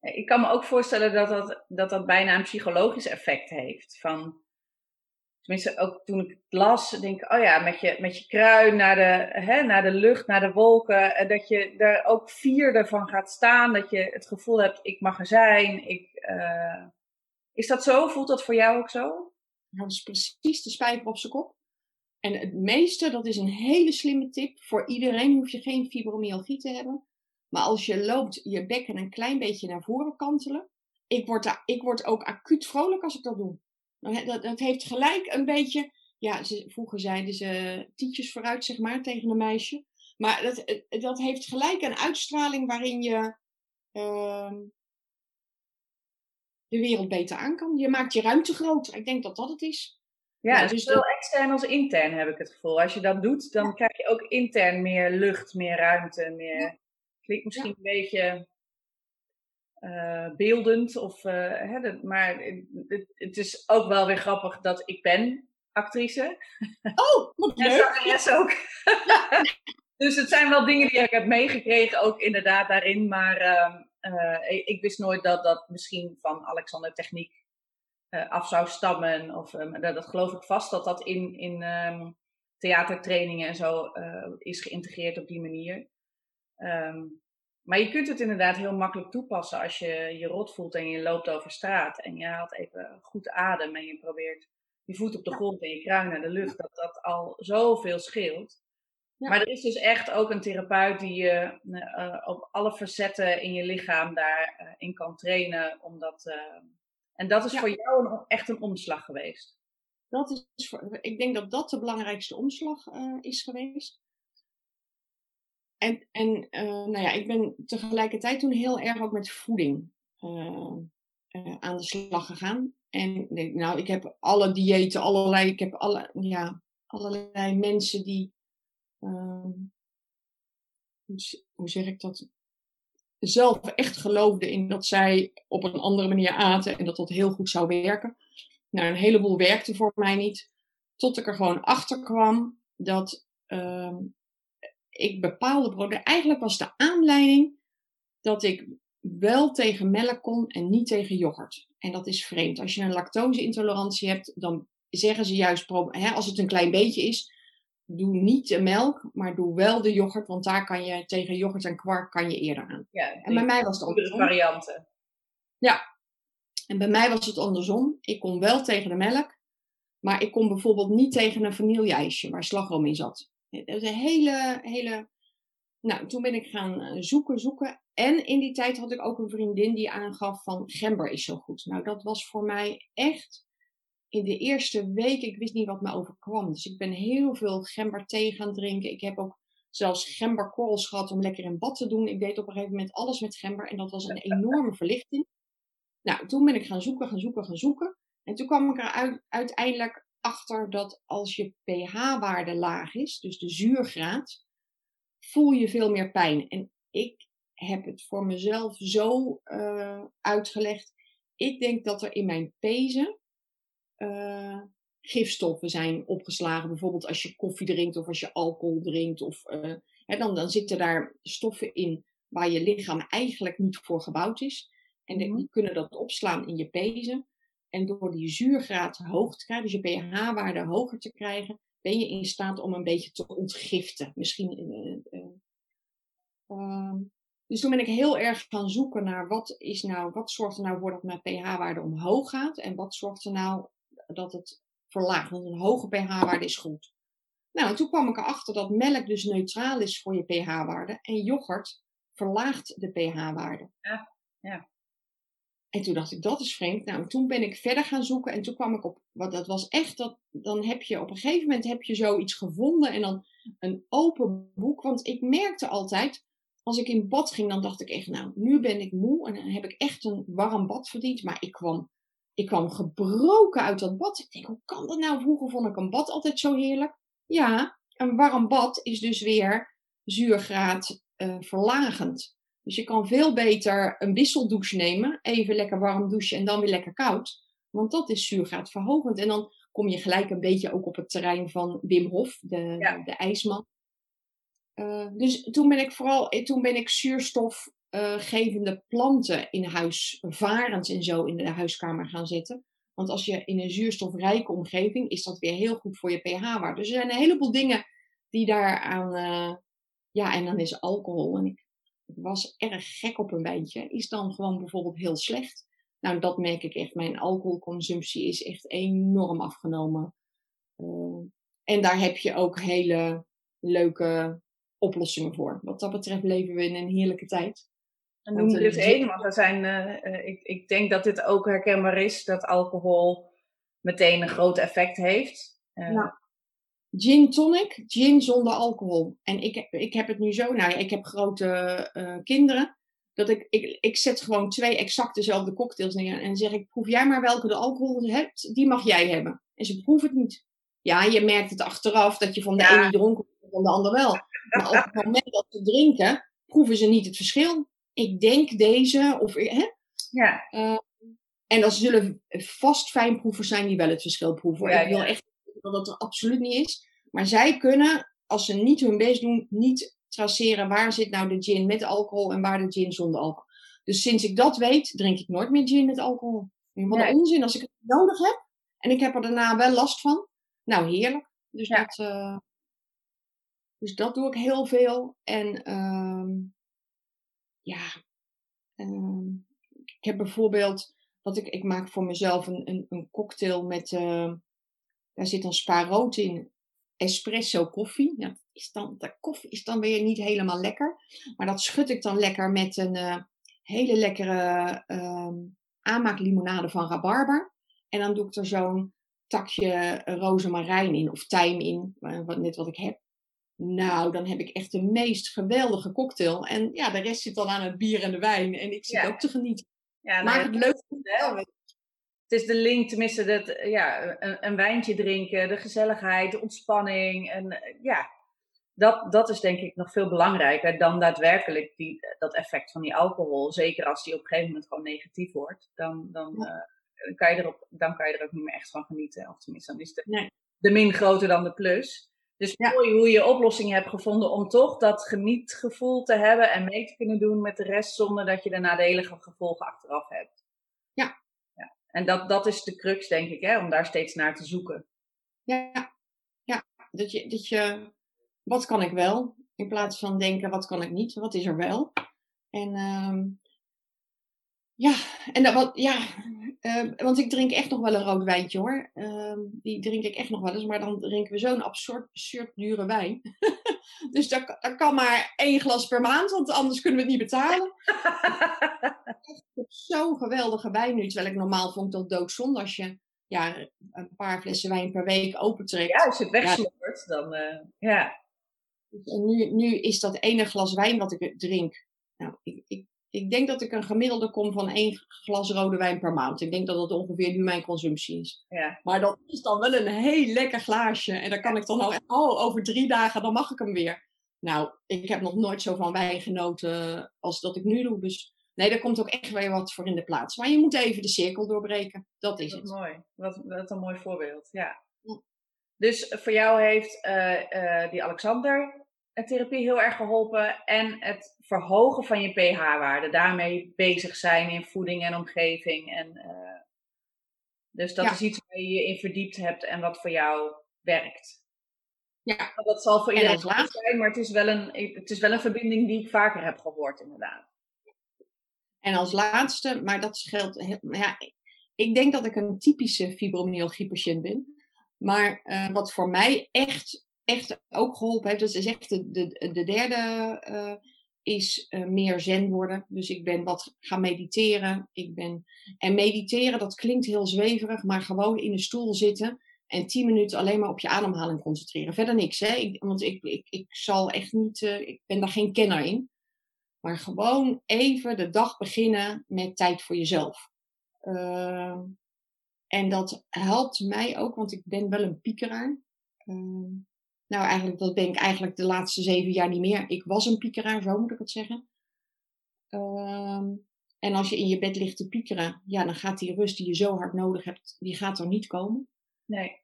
Ik kan me ook voorstellen dat dat, dat, dat bijna een psychologisch effect heeft. Van, tenminste, ook toen ik het las, denk ik, oh ja, met je, met je kruin naar de, hè, naar de lucht, naar de wolken. En dat je daar ook vierde van gaat staan. Dat je het gevoel hebt, ik mag er zijn. Ik, uh... is dat zo? Voelt dat voor jou ook zo? Dat is precies de spijker op zijn kop. En het meeste, dat is een hele slimme tip. Voor iedereen hoef je geen fibromyalgie te hebben. Maar als je loopt, je bekken een klein beetje naar voren kantelen. Ik word, daar, ik word ook acuut vrolijk als ik dat doe. Dat, dat heeft gelijk een beetje. Ja, ze, vroeger zeiden ze tietjes vooruit, zeg maar, tegen een meisje. Maar dat, dat heeft gelijk een uitstraling waarin je uh, de wereld beter aan kan. Je maakt je ruimte groter. Ik denk dat dat het is. Ja, dus zowel extern als intern heb ik het gevoel. Als je dat doet, dan krijg je ook intern meer lucht, meer ruimte. Meer... Klinkt misschien een beetje uh, beeldend, of, uh, hè, maar het, het, is ook wel weer grappig dat ik ben actrice. Oh, wat leuk! En ook. dus het zijn wel dingen die ik heb meegekregen, ook inderdaad daarin. Maar uh, ik, ik, wist nooit dat dat misschien van Alexander Techniek af zou stammen. Of, dat, dat, geloof ik vast dat dat in, in um, theatertrainingen en zo is geïntegreerd op die manier. Um, maar je kunt het inderdaad heel makkelijk toepassen als je je rot voelt en je loopt over straat. En je haalt even goed adem en je probeert je voet op de grond en je kruin naar de lucht. Dat dat al zoveel scheelt. Ja. Maar er is dus echt ook een therapeut die je uh, op alle facetten in je lichaam daarin in kan trainen. Omdat en dat is voor jou een, echt een omslag geweest. Dat is voor, ik denk dat dat de belangrijkste omslag uh, is geweest. En, en uh, nou ja, ik ben tegelijkertijd toen heel erg ook met voeding uh, aan de slag gegaan. En nou, ik heb alle diëten, allerlei, ik heb alle, ja, allerlei mensen die, ehm, hoe, hoe zeg ik dat, zelf echt geloofde in dat zij op een andere manier aten en dat dat heel goed zou werken. Nou, een heleboel werkte voor mij niet. Tot ik er gewoon achter kwam dat uh, ik bepaalde producten. Eigenlijk was de aanleiding dat ik wel tegen melk kon en niet tegen yoghurt. En dat is vreemd. Als je een lactose-intolerantie hebt, dan zeggen ze juist, hè, als het een klein beetje is, doe niet de melk, maar doe wel de yoghurt, want daar kan je tegen yoghurt en kwark kan je eerder aan. Ja, en bij mij was het andersom. varianten. Ja. En bij mij was het andersom. Ik kon wel tegen de melk, maar ik kon bijvoorbeeld niet tegen een vanilleijsje waar slagroom in zat. Dat is een hele, hele... Nou, toen ben ik gaan eh, zoeken, zoeken. En in die tijd had ik ook een vriendin die aangaf van gember is zo goed. Nou, dat was voor mij echt in de eerste week, ik wist niet wat me overkwam. Dus ik ben heel veel gemberthee gaan drinken. Ik heb ook zelfs gemberkorrels gehad om lekker in bad te doen. Ik deed op een gegeven moment alles met gember en dat was een enorme verlichting. Nou, toen ben ik gaan zoeken, gaan zoeken, gaan zoeken. En toen kwam ik er uiteindelijk achter dat als je pH-waarde laag is, dus de zuurgraad, voel je veel meer pijn. En ik heb het voor mezelf zo uh, uitgelegd. Ik denk dat er in mijn pezen uh, gifstoffen zijn opgeslagen. Bijvoorbeeld als je koffie drinkt of als je alcohol drinkt. Of, uh, hè, dan, dan zitten daar stoffen in waar je lichaam eigenlijk niet voor gebouwd is. En die mhm. kunnen dat opslaan in je pezen. En door die zuurgraad hoog te krijgen, dus je pH-waarde hoger te krijgen, ben je in staat om een beetje te ontgiften. Misschien. Uh, uh, dus toen ben ik heel erg gaan zoeken naar wat is nou, wat zorgt er nou voor dat mijn pH-waarde omhoog gaat en wat zorgt er nou dat het verlaagt. Want een hoge pH-waarde is goed. Nou, en toen kwam ik erachter dat melk dus neutraal is voor je pH-waarde. En yoghurt verlaagt de pH-waarde. Ja, ja. En toen dacht ik, dat is vreemd. Nou, toen ben ik verder gaan zoeken en toen kwam ik op, wat dat was echt, dat, dan heb je op een gegeven moment heb je zoiets gevonden en dan een open boek. Want ik merkte altijd, als ik in bad ging, dan dacht ik echt, nou, nu ben ik moe en dan heb ik echt een warm bad verdiend. Maar ik kwam, ik kwam gebroken uit dat bad. Ik denk, hoe kan dat nou? Vroeger vond ik een bad altijd zo heerlijk. Ja, een warm bad is dus weer zuurgraad uh, verlagend. Dus je kan veel beter een wisseldouche nemen, even lekker warm douchen en dan weer lekker koud. Want dat is zuurgraadverhogend. En dan kom je gelijk een beetje ook op het terrein van Wim Hof, de, de ijsman. Uh, dus toen ben ik vooral, eh, toen ben ik zuurstofgevende uh, planten in huis, varens en zo in de huiskamer gaan zetten. Want als je in een zuurstofrijke omgeving, is dat weer heel goed voor je pH-waarde. Dus er zijn een heleboel dingen die daaraan, uh, ja, en dan is alcohol. En ik was erg gek op een wijntje, is dan gewoon bijvoorbeeld heel slecht. Nou, dat merk ik echt. Mijn alcoholconsumptie is echt enorm afgenomen. Uh, en daar heb je ook hele leuke oplossingen voor. Wat dat betreft leven we in een heerlijke tijd. En noem eens één, want er zijn, uh, ik, ik denk dat dit ook herkenbaar is, dat alcohol meteen een groot effect heeft. Uh, nou, gin tonic, gin zonder alcohol. En ik, ik heb het nu zo, nou ja, ik heb grote uh, kinderen, dat ik, ik, ik zet gewoon twee exact dezelfde cocktails neer en zeg ik, proef jij maar welke de alcohol hebt, die mag jij hebben. En ze proeven het niet. Ja, je merkt het achteraf dat je van de ja. ene dronken van de ander wel. Maar op het moment dat ze drinken, proeven ze niet het verschil. Ik denk deze, of hè? Ja. Uh, en dat zullen vast fijnproevers zijn die wel het verschil proeven. Ja, ik wil ja. echt dat dat er absoluut niet is. Maar zij kunnen, als ze niet hun best doen, niet traceren waar zit nou de gin met alcohol en waar de gin zonder alcohol. Dus sinds ik dat weet, drink ik nooit meer gin met alcohol. Wat nee. een onzin als ik het nodig heb. En ik heb er daarna wel last van. Nou, heerlijk. Dus ja. dat, uh, dus dat doe ik heel veel. En um, ja, um, ik heb bijvoorbeeld, wat ik, ik maak voor mezelf een, een, een cocktail met, uh, daar zit dan spa rood in, espresso koffie. Is dan, de koffie is dan weer niet helemaal lekker. Maar dat schud ik dan lekker met een uh, hele lekkere um, aanmaaklimonade van rabarber. En dan doe ik er zo'n takje rozemarijn in of tijm in, wat, net wat ik heb. Nou, dan heb ik echt de meest geweldige cocktail. En ja, de rest zit dan aan het bier en de wijn. En ik zit ja. ook te genieten. Ja, maar het leuk Het is de link, tenminste, dat, ja, een, een, wijntje drinken, de gezelligheid, de ontspanning. En ja, dat, dat is denk ik nog veel belangrijker dan daadwerkelijk die, dat effect van die alcohol. Zeker als die op een gegeven moment gewoon negatief wordt. Dan, dan, ja. uh, kan, je erop, dan kan je er ook niet meer echt van genieten. Of tenminste, dan is de, nee. de min groter dan de plus. Dus ja. mooi hoe je oplossing hebt gevonden om toch dat genietgevoel te hebben en mee te kunnen doen met de rest zonder dat je de nadelige gevolgen achteraf hebt. En dat, dat is de crux, denk ik, hè, om daar steeds naar te zoeken. Ja, ja. Dat, je, dat je, wat kan ik wel? In plaats van denken, wat kan ik niet? Wat is er wel? En um, ja, en dat, wat, ja, uh, want ik drink echt nog wel een rood wijntje hoor. Uh, die drink ik echt nog wel eens, maar dan drinken we zo'n absurd, absurd dure wijn. dus dat, dat kan maar één glas per maand, want anders kunnen we het niet betalen. Zo'n geweldige wijn nu, terwijl ik normaal vond dat doodzonde als je ja, een paar flessen wijn per week opentrekt. Ja, als je het wegsloppert, ja. dan uh, ja. En nu, nu is dat ene glas wijn wat ik drink. Nou, ik, ik ik denk dat ik een gemiddelde kom van één glas rode wijn per maand. Ik denk dat dat ongeveer nu mijn consumptie is. Ja. Maar dat is dan wel een heel lekker glaasje. En dan kan ik dan al, oh, over drie dagen, dan mag ik hem weer. Nou, ik heb nog nooit zo van wijn genoten als dat ik nu doe. Dus nee, daar komt ook echt weer wat voor in de plaats. Maar je moet even de cirkel doorbreken. Dat is dat het. Mooi. Wat, wat een mooi voorbeeld, ja. ja. Dus voor jou heeft uh, uh, die Alexander therapie heel erg geholpen. En het verhogen van je pH-waarde. Daarmee bezig zijn in voeding en omgeving. En, uh, dus dat ja. is iets waar je je in verdiept hebt en wat voor jou werkt. Ja. Dat zal voor iedereen zijn, maar het is, wel een, het is wel een verbinding die ik vaker heb gehoord, inderdaad. En als laatste, maar dat scheelt. Ja, ik denk dat ik een typische fibromyalgie-patiënt ben. Maar uh, wat voor mij echt echt ook geholpen heeft, dat is echt de, de, de derde, uh, is uh, meer zen worden. Dus ik ben wat gaan mediteren. Ik ben, en mediteren, dat klinkt heel zweverig, maar gewoon in een stoel zitten en tien minuten alleen maar op je ademhaling concentreren. Verder niks, hè? Ik, want ik, ik, ik zal echt niet, uh, ik ben daar geen kenner in. Maar gewoon even de dag beginnen met tijd voor jezelf. Ehm, en dat helpt mij ook, want ik ben wel een piekeraar. Ehm, nou, eigenlijk, dat ben ik eigenlijk de laatste zeven jaar niet meer. Ik was een piekeraar, zo moet ik het zeggen. Ehm, en als je in je bed ligt te piekeren, ja, dan gaat die rust die je zo hard nodig hebt, die gaat er niet komen. Nee.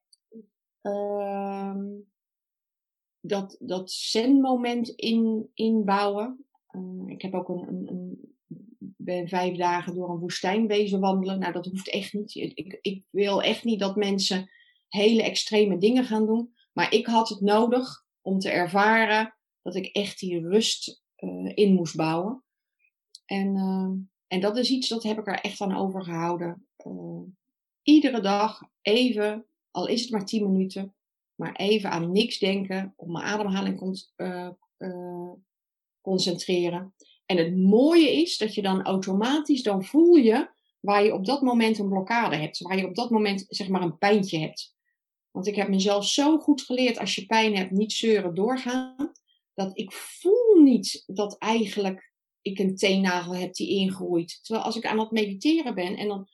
dat dat zen-moment in, inbouwen. Uh, ik heb ook een, een, een ben vijf dagen door een woestijn wezen wandelen. Nou, dat hoeft echt niet. Ik, ik wil echt niet dat mensen hele extreme dingen gaan doen. Maar ik had het nodig om te ervaren dat ik echt die rust uh, in moest bouwen. En, uh, en dat is iets dat heb ik er echt aan overgehouden. Uh, iedere dag even, al is het maar tien minuten, maar even aan niks denken, op mijn ademhaling concentreren. En het mooie is dat je dan automatisch, dan voel je waar je op dat moment een blokkade hebt. Waar je op dat moment zeg maar een pijntje hebt. Want ik heb mezelf zo goed geleerd, als je pijn hebt, niet zeuren, doorgaan. Dat ik voel niet dat eigenlijk ik een teennagel heb die ingroeit. Terwijl als ik aan het mediteren ben en dan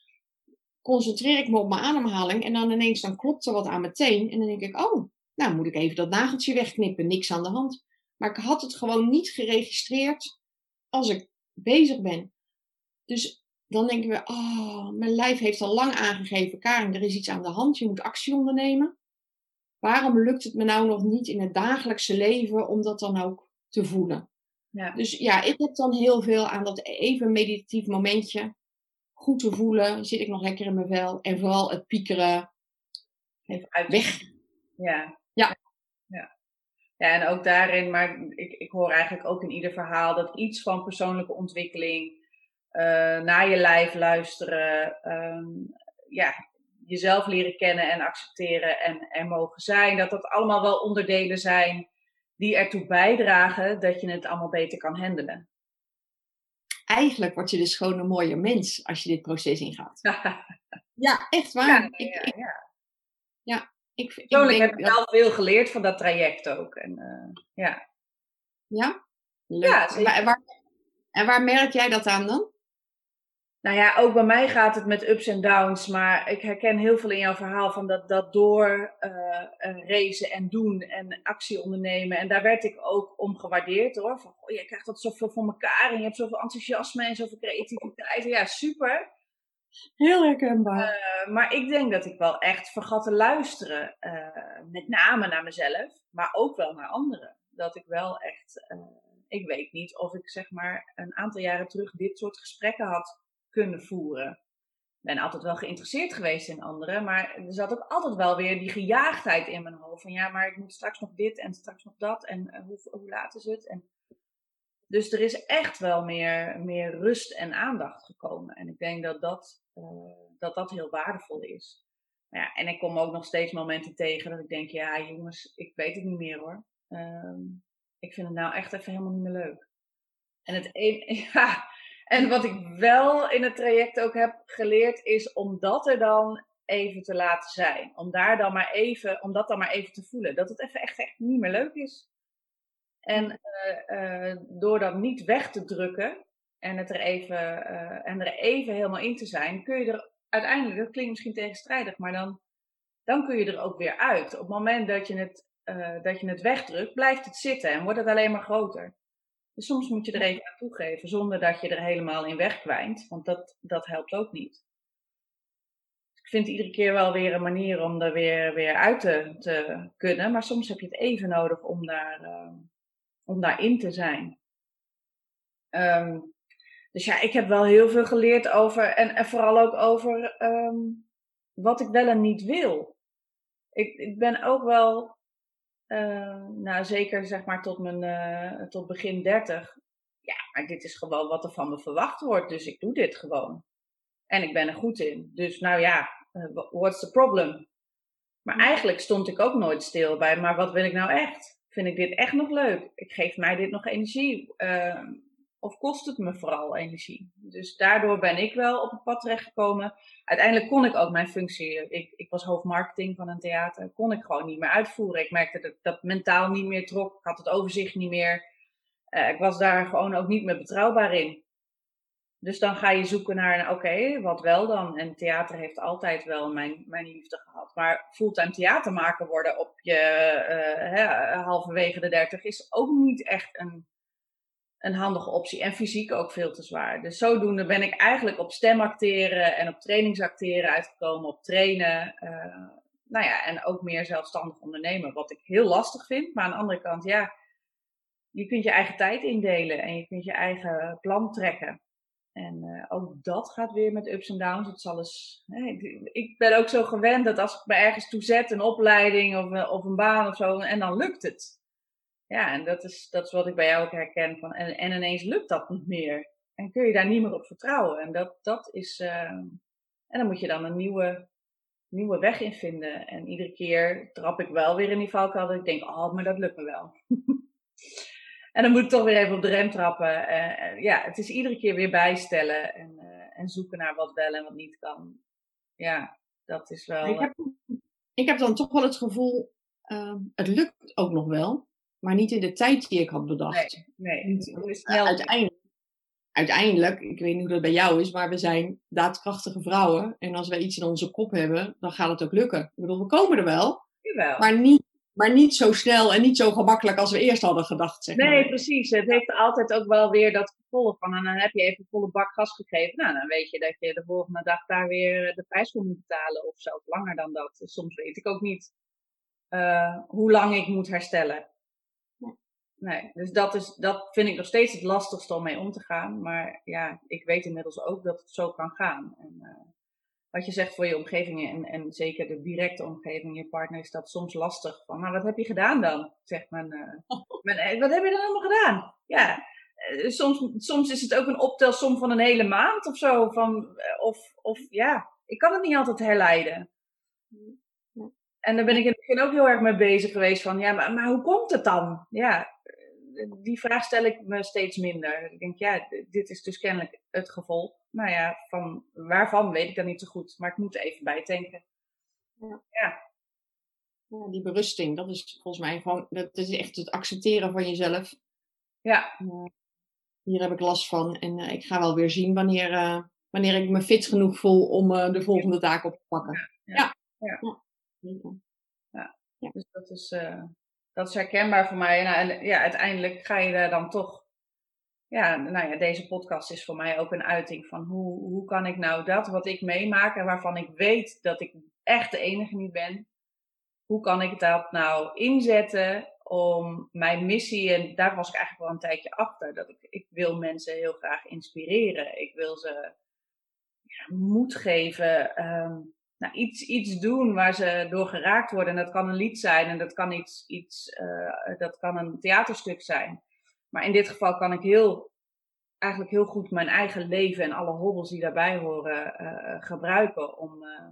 concentreer ik me op mijn ademhaling. En dan ineens dan klopt er wat aan mijn teen. En dan denk ik, oh, nou moet ik even dat nageltje wegknippen. Niks aan de hand. Maar ik had het gewoon niet geregistreerd als ik bezig ben. Dus dan denken we, oh, mijn lijf heeft al lang aangegeven, Karin, er is iets aan de hand, je moet actie ondernemen. Waarom lukt het me nou nog niet in het dagelijkse leven om dat dan ook te voelen? Ja. Dus ja, ik heb dan heel veel aan dat even meditatief momentje. Goed te voelen, zit ik nog lekker in mijn vel. En vooral het piekeren. Even uit. Weg. Ja. Ja. Ja, en ook daarin, maar ik, ik hoor eigenlijk ook in ieder verhaal dat iets van persoonlijke ontwikkeling, naar je lijf luisteren, um, ja, jezelf leren kennen en accepteren en er mogen zijn, dat dat allemaal wel onderdelen zijn die ertoe bijdragen dat je het allemaal beter kan handelen. Eigenlijk word je dus gewoon een mooier mens als je dit proces ingaat. ja, echt waar. Ja, ik, ja, ja. Ik, Persoonlijk ik heb ik wel veel geleerd van dat traject ook. En, uh, ja. Ja? Leuk. Ja, en waar, en waar merk jij dat aan dan? Nou ja, ook bij mij gaat het met ups en downs, maar ik herken heel veel in jouw verhaal van dat, dat door uh, racen en doen en actie ondernemen. En daar werd ik ook om gewaardeerd hoor. Van, oh, je krijgt dat zoveel voor elkaar en je hebt zoveel enthousiasme en zoveel creativiteit. Ja, super. Heel herkenbaar. Uh, maar ik denk dat ik wel echt vergat te luisteren. Uh, met name naar mezelf, maar ook wel naar anderen. Dat ik wel echt. Ik weet niet of ik zeg maar een aantal jaren terug dit soort gesprekken had kunnen voeren. Ik ben altijd wel geïnteresseerd geweest in anderen, maar er zat ook altijd wel weer die gejaagdheid in mijn hoofd. Van ja, maar ik moet straks nog dit en straks nog dat en hoe, hoe laat is het? En dus er is echt wel meer, meer rust en aandacht gekomen. En ik denk dat dat, uh, dat, dat heel waardevol is. Ja, en ik kom ook nog steeds momenten tegen dat ik denk, ja jongens, ik weet het niet meer hoor. Um, ik vind het nou echt even helemaal niet meer leuk. En, het een, ja, en wat ik wel in het traject ook heb geleerd, is om dat er dan even te laten zijn. Om daar dan maar even, om dat dan maar even te voelen. Dat het even echt, echt niet meer leuk is. En uh, door dat niet weg te drukken en, het er even, uh, en er even helemaal in te zijn, kun je er uiteindelijk, dat klinkt misschien tegenstrijdig, maar dan, dan kun je er ook weer uit. Op het moment dat je het, dat je het wegdrukt, blijft het zitten en wordt het alleen maar groter. Dus soms moet je er even aan toegeven, zonder dat je er helemaal in wegkwijnt, want dat, dat helpt ook niet. Ik vind iedere keer wel weer een manier om er weer, weer uit te, te kunnen, maar soms heb je het even nodig om daar om daarin te zijn. Um, dus ja, ik heb wel heel veel geleerd over, en, en vooral ook over um, wat ik wel en niet wil. Ik, ik ben ook wel, uh, nou zeker zeg maar tot, mijn, uh, tot begin dertig. Ja, maar dit is gewoon wat er van me verwacht wordt, dus ik doe dit gewoon. En ik ben er goed in. Dus nou ja, uh, what's the problem? Maar eigenlijk stond ik ook nooit stil bij, maar wat wil ik nou echt? Vind ik dit echt nog leuk? Ik geef mij dit nog energie? Of kost het me vooral energie? Dus daardoor ben ik wel op het pad terechtgekomen. Uiteindelijk kon ik ook mijn functie, ik, ik was hoofdmarketing van een theater, kon ik gewoon niet meer uitvoeren. Ik merkte dat dat mentaal niet meer trok, ik had het overzicht niet meer. Uh, ik was daar gewoon ook niet meer betrouwbaar in. Dus dan ga je zoeken naar, oké, wat wel dan? En theater heeft altijd wel mijn, mijn liefde gehad. Maar fulltime theatermaker worden op je uh, hè, halverwege de dertig is ook niet echt een, een handige optie. En fysiek ook veel te zwaar. Dus zodoende ben ik eigenlijk op stemacteren en op trainingsacteren uitgekomen, op trainen. Uh, nou ja, en ook meer zelfstandig ondernemen. Wat ik heel lastig vind. Maar aan de andere kant, ja, je kunt je eigen tijd indelen en je kunt je eigen plan trekken. En uh, ook dat gaat weer met ups en downs. Het zal eens, ik ben ook zo gewend dat als ik me ergens toe zet, een opleiding of, eh, of een baan of zo, en dan lukt het. Ja, en dat is, dat is wat ik bij jou ook herken. Van, en, en ineens lukt dat niet meer. En kun je daar niet meer op vertrouwen. En dat, dat is. Uh, en dan moet je dan een nieuwe, nieuwe weg in vinden. En iedere keer trap ik wel weer in die valkuil dat ik denk, oh, maar dat lukt me wel. En dan moet ik toch weer even op de rem trappen. Uh, ja, het is iedere keer weer bijstellen en, uh, en zoeken naar wat wel en wat niet kan. Ja, dat is wel. Ik heb, ik heb dan toch wel het gevoel, uh, het lukt ook nog wel, maar niet in de tijd die ik had bedacht. Nee, nee niet snel. uiteindelijk, uiteindelijk, ik weet niet hoe dat bij jou is, maar we zijn daadkrachtige vrouwen. En als wij iets in onze kop hebben, dan gaat het ook lukken. Ik bedoel, we komen er wel. Jawel. Maar niet maar niet zo snel en niet zo gemakkelijk als we eerst hadden gedacht. Zeg nee, precies. Het heeft altijd ook wel weer dat gevolg van. En dan heb je even volle bak gas gegeven. Nou, dan weet je dat je de volgende dag daar weer de prijs voor moet betalen. Of zelfs langer dan dat. Soms weet ik ook niet uh, hoe lang ik moet herstellen. Nee, dus dat, is, dat vind ik nog steeds het lastigste om mee om te gaan. Maar ja, ik weet inmiddels ook dat het zo kan gaan. En, uh, wat je zegt voor je omgeving en, en zeker de directe omgeving, je partner, is dat soms lastig. Van, maar wat heb je gedaan dan? Zegt men, uh, men wat heb je dan allemaal gedaan? Ja, uh, soms, soms is het ook een optelsom van een hele maand of zo. Van, of, of ja, ik kan het niet altijd herleiden. En daar ben ik in het begin ook heel erg mee bezig geweest van, ja, maar, maar hoe komt het dan? Ja, die vraag stel ik me steeds minder. Ik denk, ja, dit is dus kennelijk het gevolg. Nou ja, van waarvan weet ik dan niet zo goed, maar ik moet even bij denken. Ja. ja. ja. die berusting, dat is volgens mij gewoon, dat is echt het accepteren van jezelf. Ja. Uh, hier heb ik last van en uh, ik ga wel weer zien wanneer, uh, wanneer ik me fit genoeg voel om de volgende taak op te pakken. Ja. ja. ja. ja. Dus dat is, dat is herkenbaar voor mij. Nou, en ja, uiteindelijk ga je daar dan toch ja, nou ja, deze podcast is voor mij ook een uiting van hoe, hoe kan ik nou dat wat ik meemaak en waarvan ik weet dat ik echt de enige niet ben, hoe kan ik dat nou inzetten om mijn missie, en daar was ik eigenlijk wel een tijdje achter, dat ik, ik wil mensen heel graag inspireren. Ik wil ze ja, moed geven, um, nou, iets, iets doen waar ze door geraakt worden. En dat kan een lied zijn en dat kan, iets, iets, uh, dat kan een theaterstuk zijn. Maar in dit geval kan ik heel, eigenlijk heel goed mijn eigen leven en alle hobbels die daarbij horen uh, gebruiken om, uh,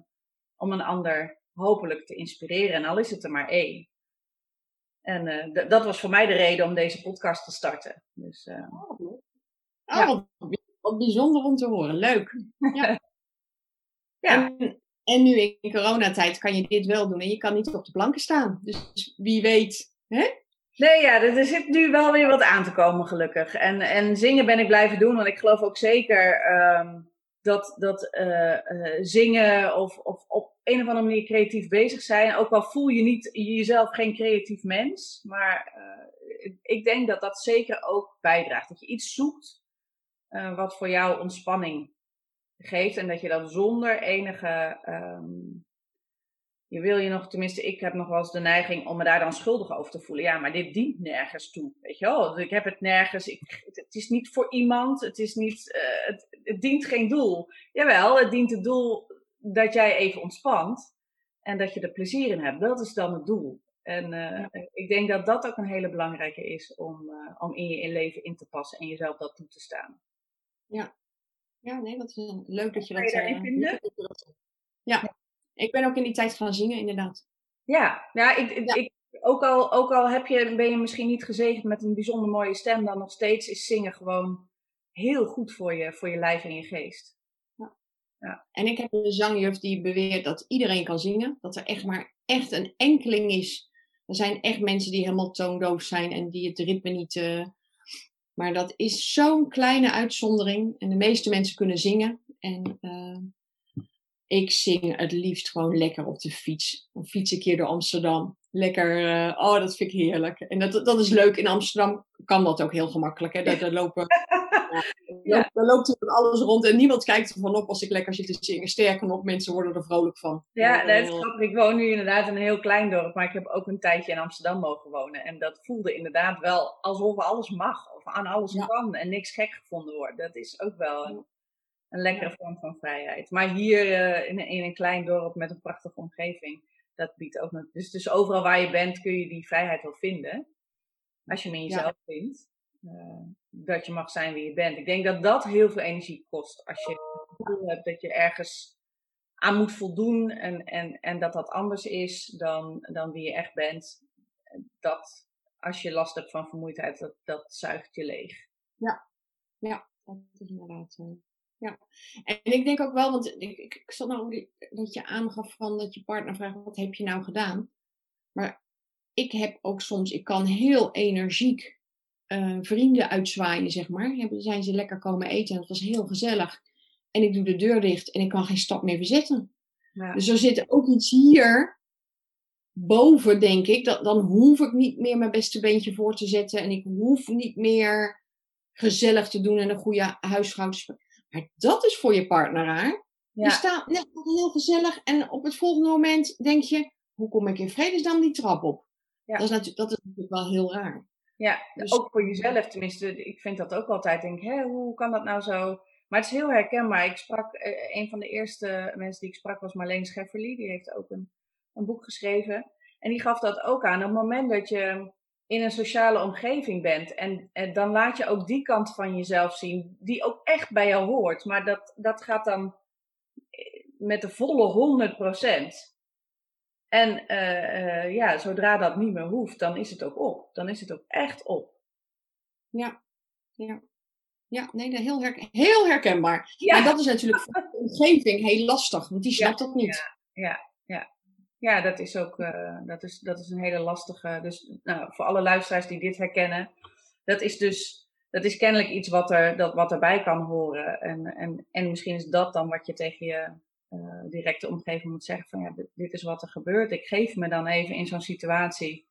om een ander hopelijk te inspireren. En al is het er maar één. En dat was voor mij de reden om deze podcast te starten. Dus, oh, oh ja. bijzonder om te horen. Leuk. Ja. ja. En, en nu in coronatijd kan je dit wel doen en je kan niet op de planken staan. Dus wie weet, hè? Nee, ja, er zit nu wel weer wat aan te komen, gelukkig. En, en zingen ben ik blijven doen, want ik geloof ook zeker um, dat, dat uh, uh, zingen of, of op een of andere manier creatief bezig zijn, ook al voel je niet jezelf geen creatief mens, maar uh, ik denk dat dat zeker ook bijdraagt. Dat je iets zoekt wat voor jou ontspanning geeft en dat je dat zonder enige um, je wil je nog, tenminste, ik heb nog wel eens de neiging om me daar dan schuldig over te voelen. Ja, maar dit dient nergens toe. Weet je wel? Ik heb het nergens. Ik, het is niet voor iemand. Het, is niet, uh, het, het, dient geen doel. Jawel, het dient het doel dat jij even ontspant. En dat je er plezier in hebt. Dat is dan het doel. En uh, ik denk dat dat ook een hele belangrijke is om, uh, om in je leven in te passen en jezelf dat toe te staan. Ja, ja nee, dat is leuk dat je dat. Kan je daarin vinden? Ja. Ik ben ook in die tijd gaan zingen, inderdaad. Ja, ja, ik, ik, ook, al, ook al heb je, ben je misschien niet gezegend met een bijzonder mooie stem, dan nog steeds is zingen gewoon heel goed voor je, voor je lijf en je geest. Ja. ja. En ik heb een zangjuf die beweert dat iedereen kan zingen. Dat er echt maar echt een enkeling is. Er zijn echt mensen die helemaal toondoof zijn en die het ritme niet, uh, Maar dat is zo'n kleine uitzondering. En de meeste mensen kunnen zingen. En uh, ik zing het liefst gewoon lekker op de fiets. Dan fiets ik hier door Amsterdam. Lekker, uh, oh, dat vind ik heerlijk. En dat, dat is leuk. In Amsterdam kan dat ook heel gemakkelijk. Hè? Daar, daar lopen, ja, daar loopt er van alles rond. En niemand kijkt ervan op als ik lekker zit te zingen. Sterker nog, mensen worden er vrolijk van. Ja, dat is grappig. Ik woon nu inderdaad in een heel klein dorp. Maar ik heb ook een tijdje in Amsterdam mogen wonen. En dat voelde inderdaad wel alsof alles mag. Of aan alles kan. En niks gek gevonden wordt. Dat is ook wel een, een lekkere vorm van vrijheid. Maar hier uh, in, in een klein dorp met een prachtige omgeving dat biedt ook nog. Dus, dus overal waar je bent kun je die vrijheid wel vinden. Als je hem in jezelf vindt. Uh, dat je mag zijn wie je bent. Ik denk dat dat heel veel energie kost. Als je het gevoel hebt dat je ergens aan moet voldoen. En, en, en dat dat anders is dan, dan wie je echt bent. Dat als je last hebt van vermoeidheid, dat, dat zuigt je leeg. Ja, ja dat is inderdaad. Uh, ja, en ik denk ook wel, want ik, ik, ik nou dat je aangaf van dat je partner vraagt, wat heb je nou gedaan? Maar ik heb ook soms, ik kan heel energiek uh, vrienden uitzwaaien, zeg maar. Dan zijn ze lekker komen eten en het was heel gezellig. En ik doe de deur dicht en ik kan geen stap meer verzetten. Ja. Dus er zit ook iets hier boven, denk ik. Dat, dan hoef ik niet meer mijn beste beentje voor te zetten. En ik hoef niet meer gezellig te doen en een goede huisvrouw te maar dat is voor je partner raar. Ja. Je staat net heel gezellig en op het volgende moment denk je, hoe kom ik in vredesnaam die trap op? Ja. Dat, is natuurlijk, dat is natuurlijk wel heel raar. Ja, dus, ook voor jezelf tenminste. Ik vind dat ook altijd. Denk, hè, hoe kan dat nou zo? Maar het is heel herkenbaar. Ik sprak, eh, een van de eerste mensen die ik sprak was Marleen Schefferly. Die heeft ook een, een boek geschreven. En die gaf dat ook aan. Op het moment dat je in een sociale omgeving bent. En, en, dan laat je ook die kant van jezelf zien, die ook echt bij jou hoort. Maar dat, dat gaat dan eh, met de volle 100%. En uh, uh, ja, zodra dat niet meer hoeft, dan is het ook op. Dan is het ook echt op. Ja, ja. Ja, nee, heel, heel herkenbaar. Ja. En dat is natuurlijk voor de omgeving heel lastig, want die snapt dat niet. Ja, ja, ja. Ja, dat is ook uh, dat is, dat is een hele lastige. Dus nou, voor alle luisteraars die dit herkennen, dat is dus dat is kennelijk iets wat, er, dat, wat erbij kan horen. En, en, en misschien is dat dan wat je tegen je uh, directe omgeving moet zeggen: van ja, dit, dit, is wat er gebeurt. Ik geef me dan even in zo'n situatie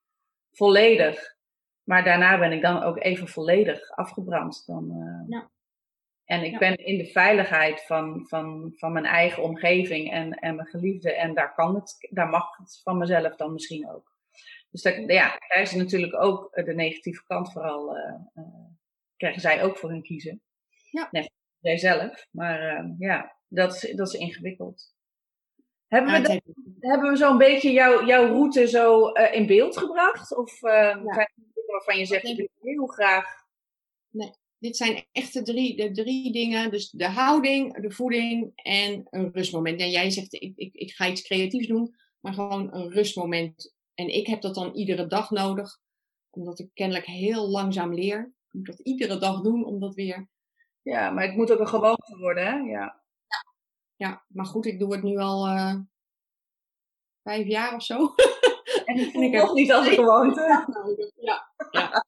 volledig. Maar daarna ben ik dan ook even volledig afgebrand. Dan, uh, ja. En ik ben in de veiligheid van, van, van mijn eigen omgeving en, en mijn geliefde. En daar, kan het, daar mag het van mezelf dan misschien ook. Dus dat, ja, daar is natuurlijk ook eh, de negatieve kant vooral. Uh, krijgen zij ook voor hun kiezen. Ja. Nee, zij zelf. Maar ja, dat is, dat is ingewikkeld. Hebben we, dat, hebben we zo'n beetje jou, jouw route zo in beeld gebracht? Of uh, ja. waarvan je zegt, ik wil heel graag... Nee dit zijn echt de drie, de drie dingen. Dus de houding, de voeding en een rustmoment. En jij zegt, ik, ik, ik ga iets creatiefs doen, maar gewoon een rustmoment. En ik heb dat dan iedere dag nodig, omdat ik kennelijk heel langzaam leer. Ik moet dat iedere dag doen, om dat weer... Ja, maar het moet ook een gewoonte worden, hè? Ja. Ja. Ja, maar goed, ik doe het nu al uh, vijf jaar of zo. En, en ik heb nog niet als een gewoonte. Ja, ja.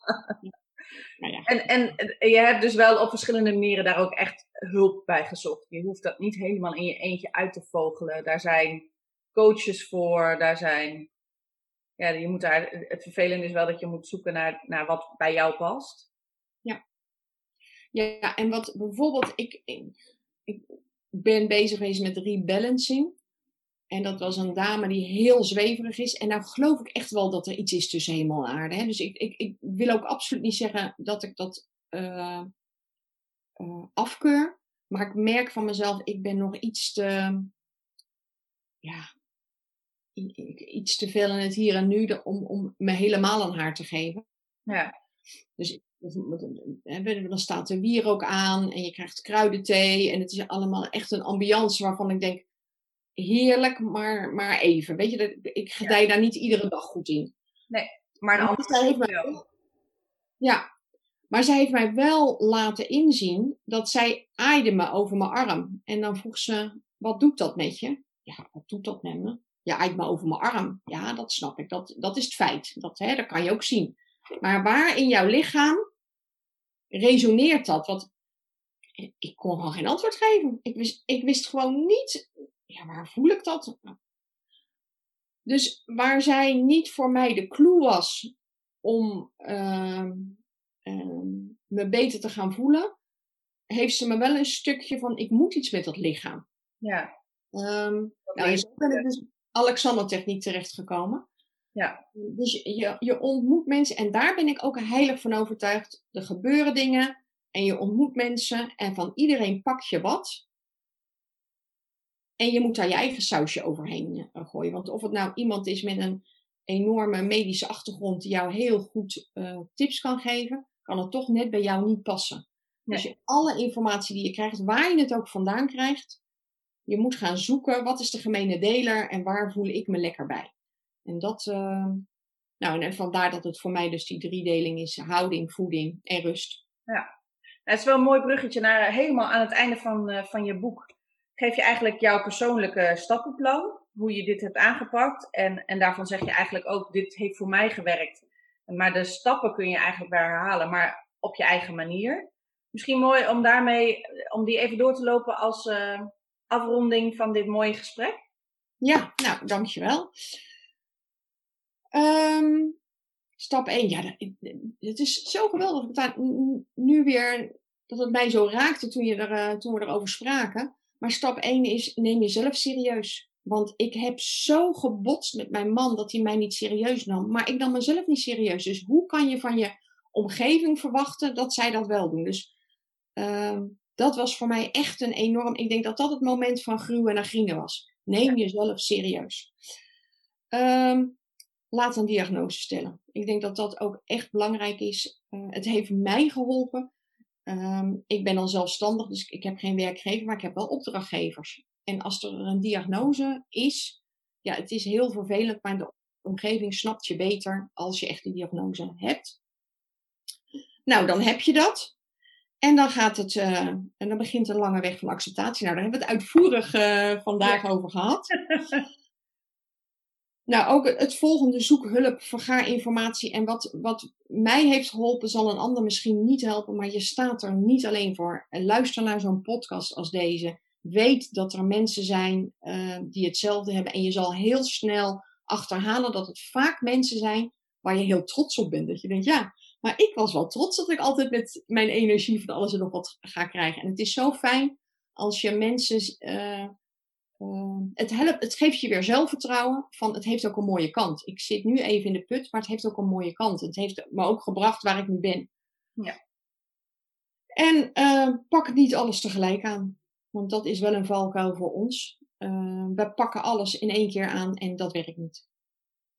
Nou ja. En, en je hebt dus wel op verschillende manieren daar ook echt hulp bij gezocht. Je hoeft dat niet helemaal in je eentje uit te vogelen. Daar zijn coaches voor, daar zijn. Ja, je moet daar, het vervelende is wel dat je moet zoeken naar, naar wat bij jou past. Ja. Ja, en wat bijvoorbeeld, ik, ik ben bezig geweest met rebalancing. En dat was een dame die heel zweverig is. En nou geloof ik echt wel dat er iets is tussen hemel en aarde. Hè? Dus ik, ik, ik wil ook absoluut niet zeggen dat ik dat uh, uh, afkeur. Maar ik merk van mezelf, ik ben nog iets te. Ja, iets te veel in het hier en nu om, om me helemaal aan haar te geven. Ja. Dus dan staat de wier ook aan en je krijgt kruidenthee. En het is allemaal echt een ambiance waarvan ik denk heerlijk, maar, maar even. Weet je, ik gedij daar niet iedere dag goed in. Nee, maar een ander heeft mij, Ja, maar zij heeft mij wel laten inzien dat zij aaide me over mijn arm. En dan vroeg ze, wat doet dat met je? Ja, wat doet dat met me? Ja, aait me over mijn arm. Ja, dat snap ik. Dat, dat is het feit. Dat, hè, dat kan je ook zien. Maar waar in jouw lichaam resoneert dat? Want ik kon gewoon geen antwoord geven. Ik wist, ik wist gewoon niet, ja, waar voel ik dat? Dus waar zij niet voor mij de clue was om uh, uh, me beter te gaan voelen, heeft ze me wel een stukje van, ik moet iets met dat lichaam. Ja. Um, nou, zo ben ik dus Alexander-techniek terechtgekomen. Ja. Dus je, je ontmoet mensen en daar ben ik ook heilig van overtuigd. Er gebeuren dingen en je ontmoet mensen en van iedereen pak je wat. En je moet daar je eigen sausje overheen uh, gooien. Want of het nou iemand is met een enorme medische achtergrond die jou heel goed uh, tips kan geven, kan het toch net bij jou niet passen. Nee. Dus je, alle informatie die je krijgt, waar je het ook vandaan krijgt, je moet gaan zoeken wat is de gemene deler en waar voel ik me lekker bij. En dat, uh, nou, en vandaar dat het voor mij dus die driedeling is: houding, voeding en rust. Ja, nou, het is wel een mooi bruggetje naar helemaal aan het einde van, uh, van je boek. Geef je eigenlijk jouw persoonlijke stappenplan, hoe je dit hebt aangepakt. En, en daarvan zeg je eigenlijk ook: dit heeft voor mij gewerkt. Maar de stappen kun je eigenlijk weer herhalen, maar op je eigen manier. Misschien mooi om daarmee, om die even door te lopen als uh, afronding van dit mooie gesprek. Ja, nou, dankjewel. Um, stap 1, ja, het is zo geweldig dat nu weer, dat het mij zo raakte toen, je er, uh, toen we erover spraken. Maar stap 1 is, neem jezelf serieus. Want ik heb zo gebotst met mijn man dat hij mij niet serieus nam. Maar ik nam mezelf niet serieus. Dus hoe kan je van je omgeving verwachten dat zij dat wel doen? Dus uh, dat was voor mij echt een enorm. Ik denk dat dat het moment van gruwen naar grienen was. Neem jezelf serieus. Um, laat een diagnose stellen. Ik denk dat dat ook echt belangrijk is. Uh, het heeft mij geholpen. Um, ik ben dan zelfstandig, dus ik heb geen werkgever, maar ik heb wel opdrachtgevers. En als er een diagnose is, ja, het is heel vervelend, maar de omgeving snapt je beter als je echt die diagnose hebt. Nou, dan heb je dat. En dan gaat het, uh, en dan begint een lange weg van acceptatie. Nou, daar hebben we het uitvoerig uh, vandaag ja. over gehad. nou, ook het volgende, zoek hulp, vergaar informatie. En wat, wat mij heeft geholpen, zal een ander misschien niet helpen, maar je staat er niet alleen voor. Luister naar zo'n podcast als deze. Weet dat er mensen zijn uh, die hetzelfde hebben. En je zal heel snel achterhalen dat het vaak mensen zijn waar je heel trots op bent. Dat je denkt, ja, maar ik was wel trots dat ik altijd met mijn energie van alles en nog wat ga krijgen. En het is zo fijn als je mensen. Uh, uh, het, helpt, het geeft je weer zelfvertrouwen. Van het heeft ook een mooie kant. Ik zit nu even in de put, maar het heeft ook een mooie kant. Het heeft me ook gebracht waar ik nu ben. Ja. En uh, pak niet alles tegelijk aan. Want dat is wel een valkuil voor ons. we pakken alles in één keer aan en dat werkt niet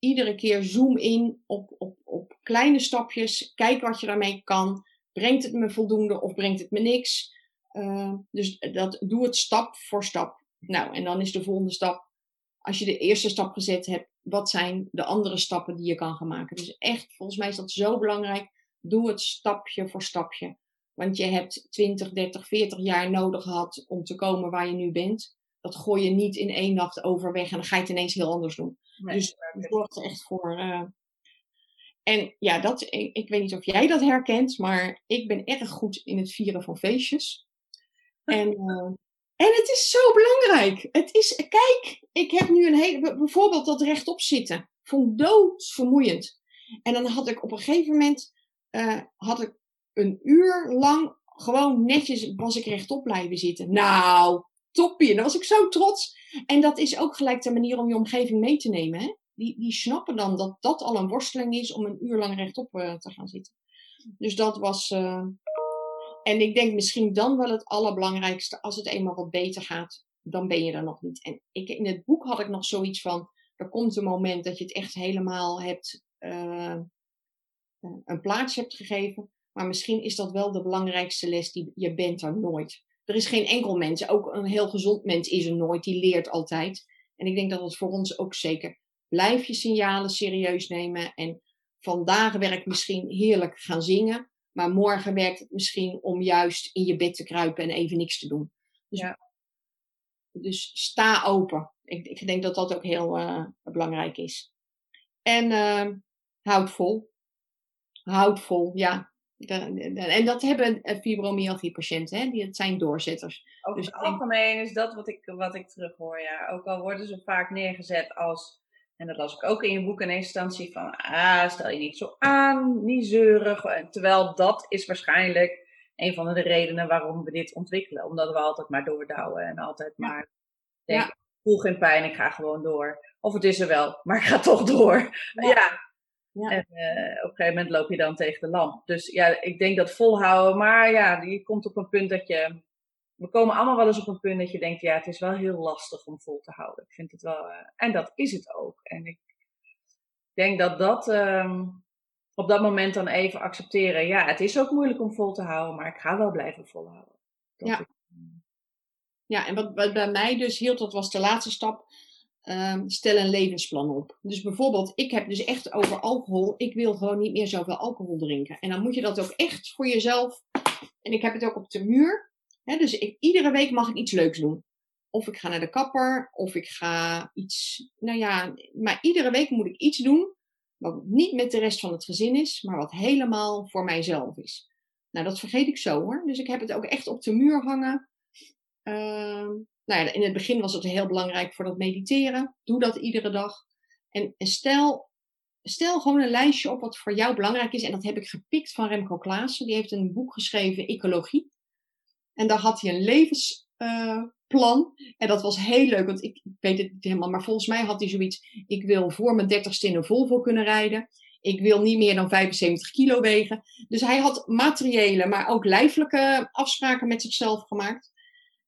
iedere keer zoom in op, op, op kleine stapjes. Kijk wat je daarmee kan. Brengt het me voldoende of brengt het me niks? Uh, dus dat, doe het stap voor stap. Nou, en dan is de volgende stap. Als je de eerste stap gezet hebt, wat zijn de andere stappen die je kan gaan maken? Dus echt, volgens mij is dat zo belangrijk. Doe het stapje voor stapje. Want je hebt 20, 30, 40 jaar nodig gehad om te komen waar je nu bent. Dat gooi je niet in één nacht overweg en dan ga je het ineens heel anders doen. Nee, dus zorg er echt voor. Uh... En ja, dat, ik, ik, weet niet of jij dat herkent, maar ik ben erg goed in het vieren van feestjes. En, uh, en het is zo belangrijk. Het is, kijk, ik heb nu een hele, bijvoorbeeld dat rechtop zitten. Vond doodsvermoeiend. En dan had ik op een gegeven moment, uh, had ik een uur lang gewoon netjes, was ik rechtop blijven zitten. Nou, toppie. Dan was ik zo trots. En dat is ook gelijk de manier om je omgeving mee te nemen. Hè? Die, die snappen dan dat dat al een worsteling is om een uur lang rechtop uh, te gaan zitten. Dus dat was. Uh... En ik denk misschien dan wel het allerbelangrijkste. Als het eenmaal wat beter gaat, dan ben je er nog niet. En ik, in het boek had ik nog zoiets van. Er komt een moment dat je het echt helemaal hebt. Uh, een plaats hebt gegeven. Maar misschien is dat wel de belangrijkste les. Die, je bent er nooit er is geen enkel mens, ook een heel gezond mens is er nooit, die leert altijd. En ik denk dat het voor ons ook zeker. Blijf je signalen serieus nemen en vandaag werkt misschien heerlijk gaan zingen, maar morgen werkt het misschien om juist in je bed te kruipen en even niks te doen. Dus, ja. dus sta open. Ik, ik, denk dat dat ook heel uh, belangrijk is. En uh, houd vol. Houd vol, ja. en dat hebben eh, fibromyalgie-patiënten, hè? Die, het zijn doorzetters. Over dus het algemeen is dat wat ik, wat ik terughoor, ja. Ook al worden ze vaak neergezet als, en dat las ik ook in je boek in eerste instantie, van ah, stel je niet zo aan, niet zeurig. Terwijl dat is waarschijnlijk een van de redenen waarom we dit ontwikkelen. Omdat we altijd maar doordouwen en altijd maar denken, ja. voel geen pijn, ik ga gewoon door. Of het is er wel, maar ik ga toch door. ja. ja. En uh, op een gegeven moment loop je dan tegen de lamp. Dus ja, ik denk dat volhouden, maar ja, je komt op een punt dat je. We komen allemaal wel eens op een punt dat je denkt, ja, het is wel heel lastig om vol te houden. Ik vind het wel. Uh, en dat is het ook. En ik denk dat dat. Um, op dat moment dan even accepteren. Ja, het is ook moeilijk om vol te houden, maar ik ga wel blijven volhouden. ja. ja, en wat, bij mij dus hield, dat was de laatste stap. Um, stel een levensplan op. Dus bijvoorbeeld, ik heb dus echt over alcohol. Ik wil gewoon niet meer zoveel alcohol drinken. En dan moet je dat ook echt voor jezelf. En ik heb het ook op de muur. Dus ik, iedere week mag ik iets leuks doen. Of ik ga naar de kapper, of ik ga iets. Nou ja, maar iedere week moet ik iets doen wat niet met de rest van het gezin is, maar wat helemaal voor mijzelf is. Nou, dat vergeet ik zo hoor. Dus ik heb het ook echt op de muur hangen. Uh, nou ja, in het begin was het heel belangrijk voor dat mediteren. Doe dat iedere dag. En, en stel, stel gewoon een lijstje op wat voor jou belangrijk is. En dat heb ik gepikt van Remco Klaassen. Die heeft een boek geschreven, Ecologie. En daar had hij een levens, uh, plan. En dat was heel leuk, want ik, weet het niet helemaal, maar volgens mij had hij zoiets. Ik wil voor mijn dertigste in een Volvo kunnen rijden. Ik wil niet meer dan 75 kilo wegen. Dus hij had materiële, maar ook lijfelijke afspraken met zichzelf gemaakt.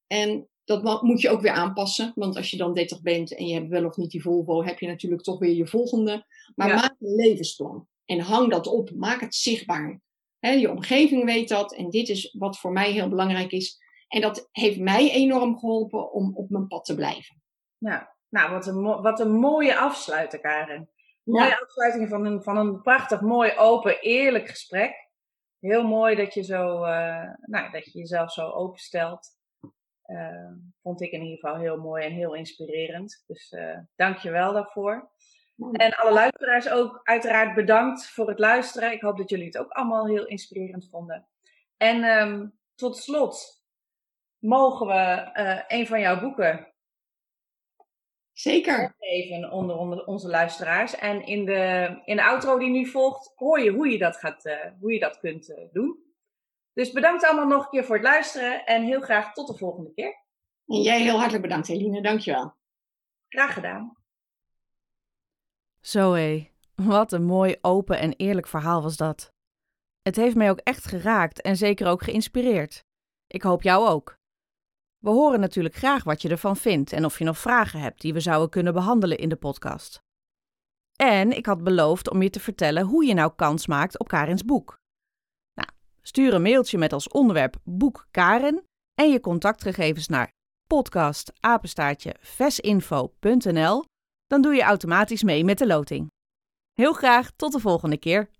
En dat moet je ook weer aanpassen. Want als je dan 30 bent en je hebt wel of niet die Volvo, heb je natuurlijk toch weer je volgende. Maar maak een levensplan. En hang dat op. Maak het zichtbaar. Je omgeving weet dat. En dit is wat voor mij heel belangrijk is. En dat heeft mij enorm geholpen om op mijn pad te blijven. Ja, nou, wat een, wat een mooie afsluiting, Karen. Mooie afsluiting van een, van een prachtig, mooi, open, eerlijk gesprek. Heel mooi dat je, zo, uh, nou, dat je jezelf zo openstelt. Uh, vond ik in ieder geval heel mooi en heel inspirerend. Dus uh, dank je wel daarvoor. En alle luisteraars ook uiteraard bedankt voor het luisteren. Ik hoop dat jullie het ook allemaal heel inspirerend vonden. En um, tot slot, mogen we uh, een van jouw boeken Zeker. Geven onder, onder onze luisteraars. En in de, in de outro die nu volgt, hoor je hoe je dat, gaat, uh, hoe je dat kunt uh, doen. Dus bedankt allemaal nog een keer voor het luisteren en heel graag tot de volgende keer. En jij heel hartelijk bedankt, Eline. Dankjewel. Graag gedaan. Zo wat een mooi, open en eerlijk verhaal was dat. Het heeft mij ook echt geraakt en zeker ook geïnspireerd. Ik hoop jou ook. We horen natuurlijk graag wat je ervan vindt en of je nog vragen hebt die we zouden kunnen behandelen in de podcast. En ik had beloofd om je te vertellen hoe je nou kans maakt op Karins boek. Nou, stuur een mailtje met als onderwerp boek Karin en je contactgegevens naar podcastapenstaartje vesinfo.nl. Dan doe je automatisch mee met de loting. Heel graag tot de volgende keer.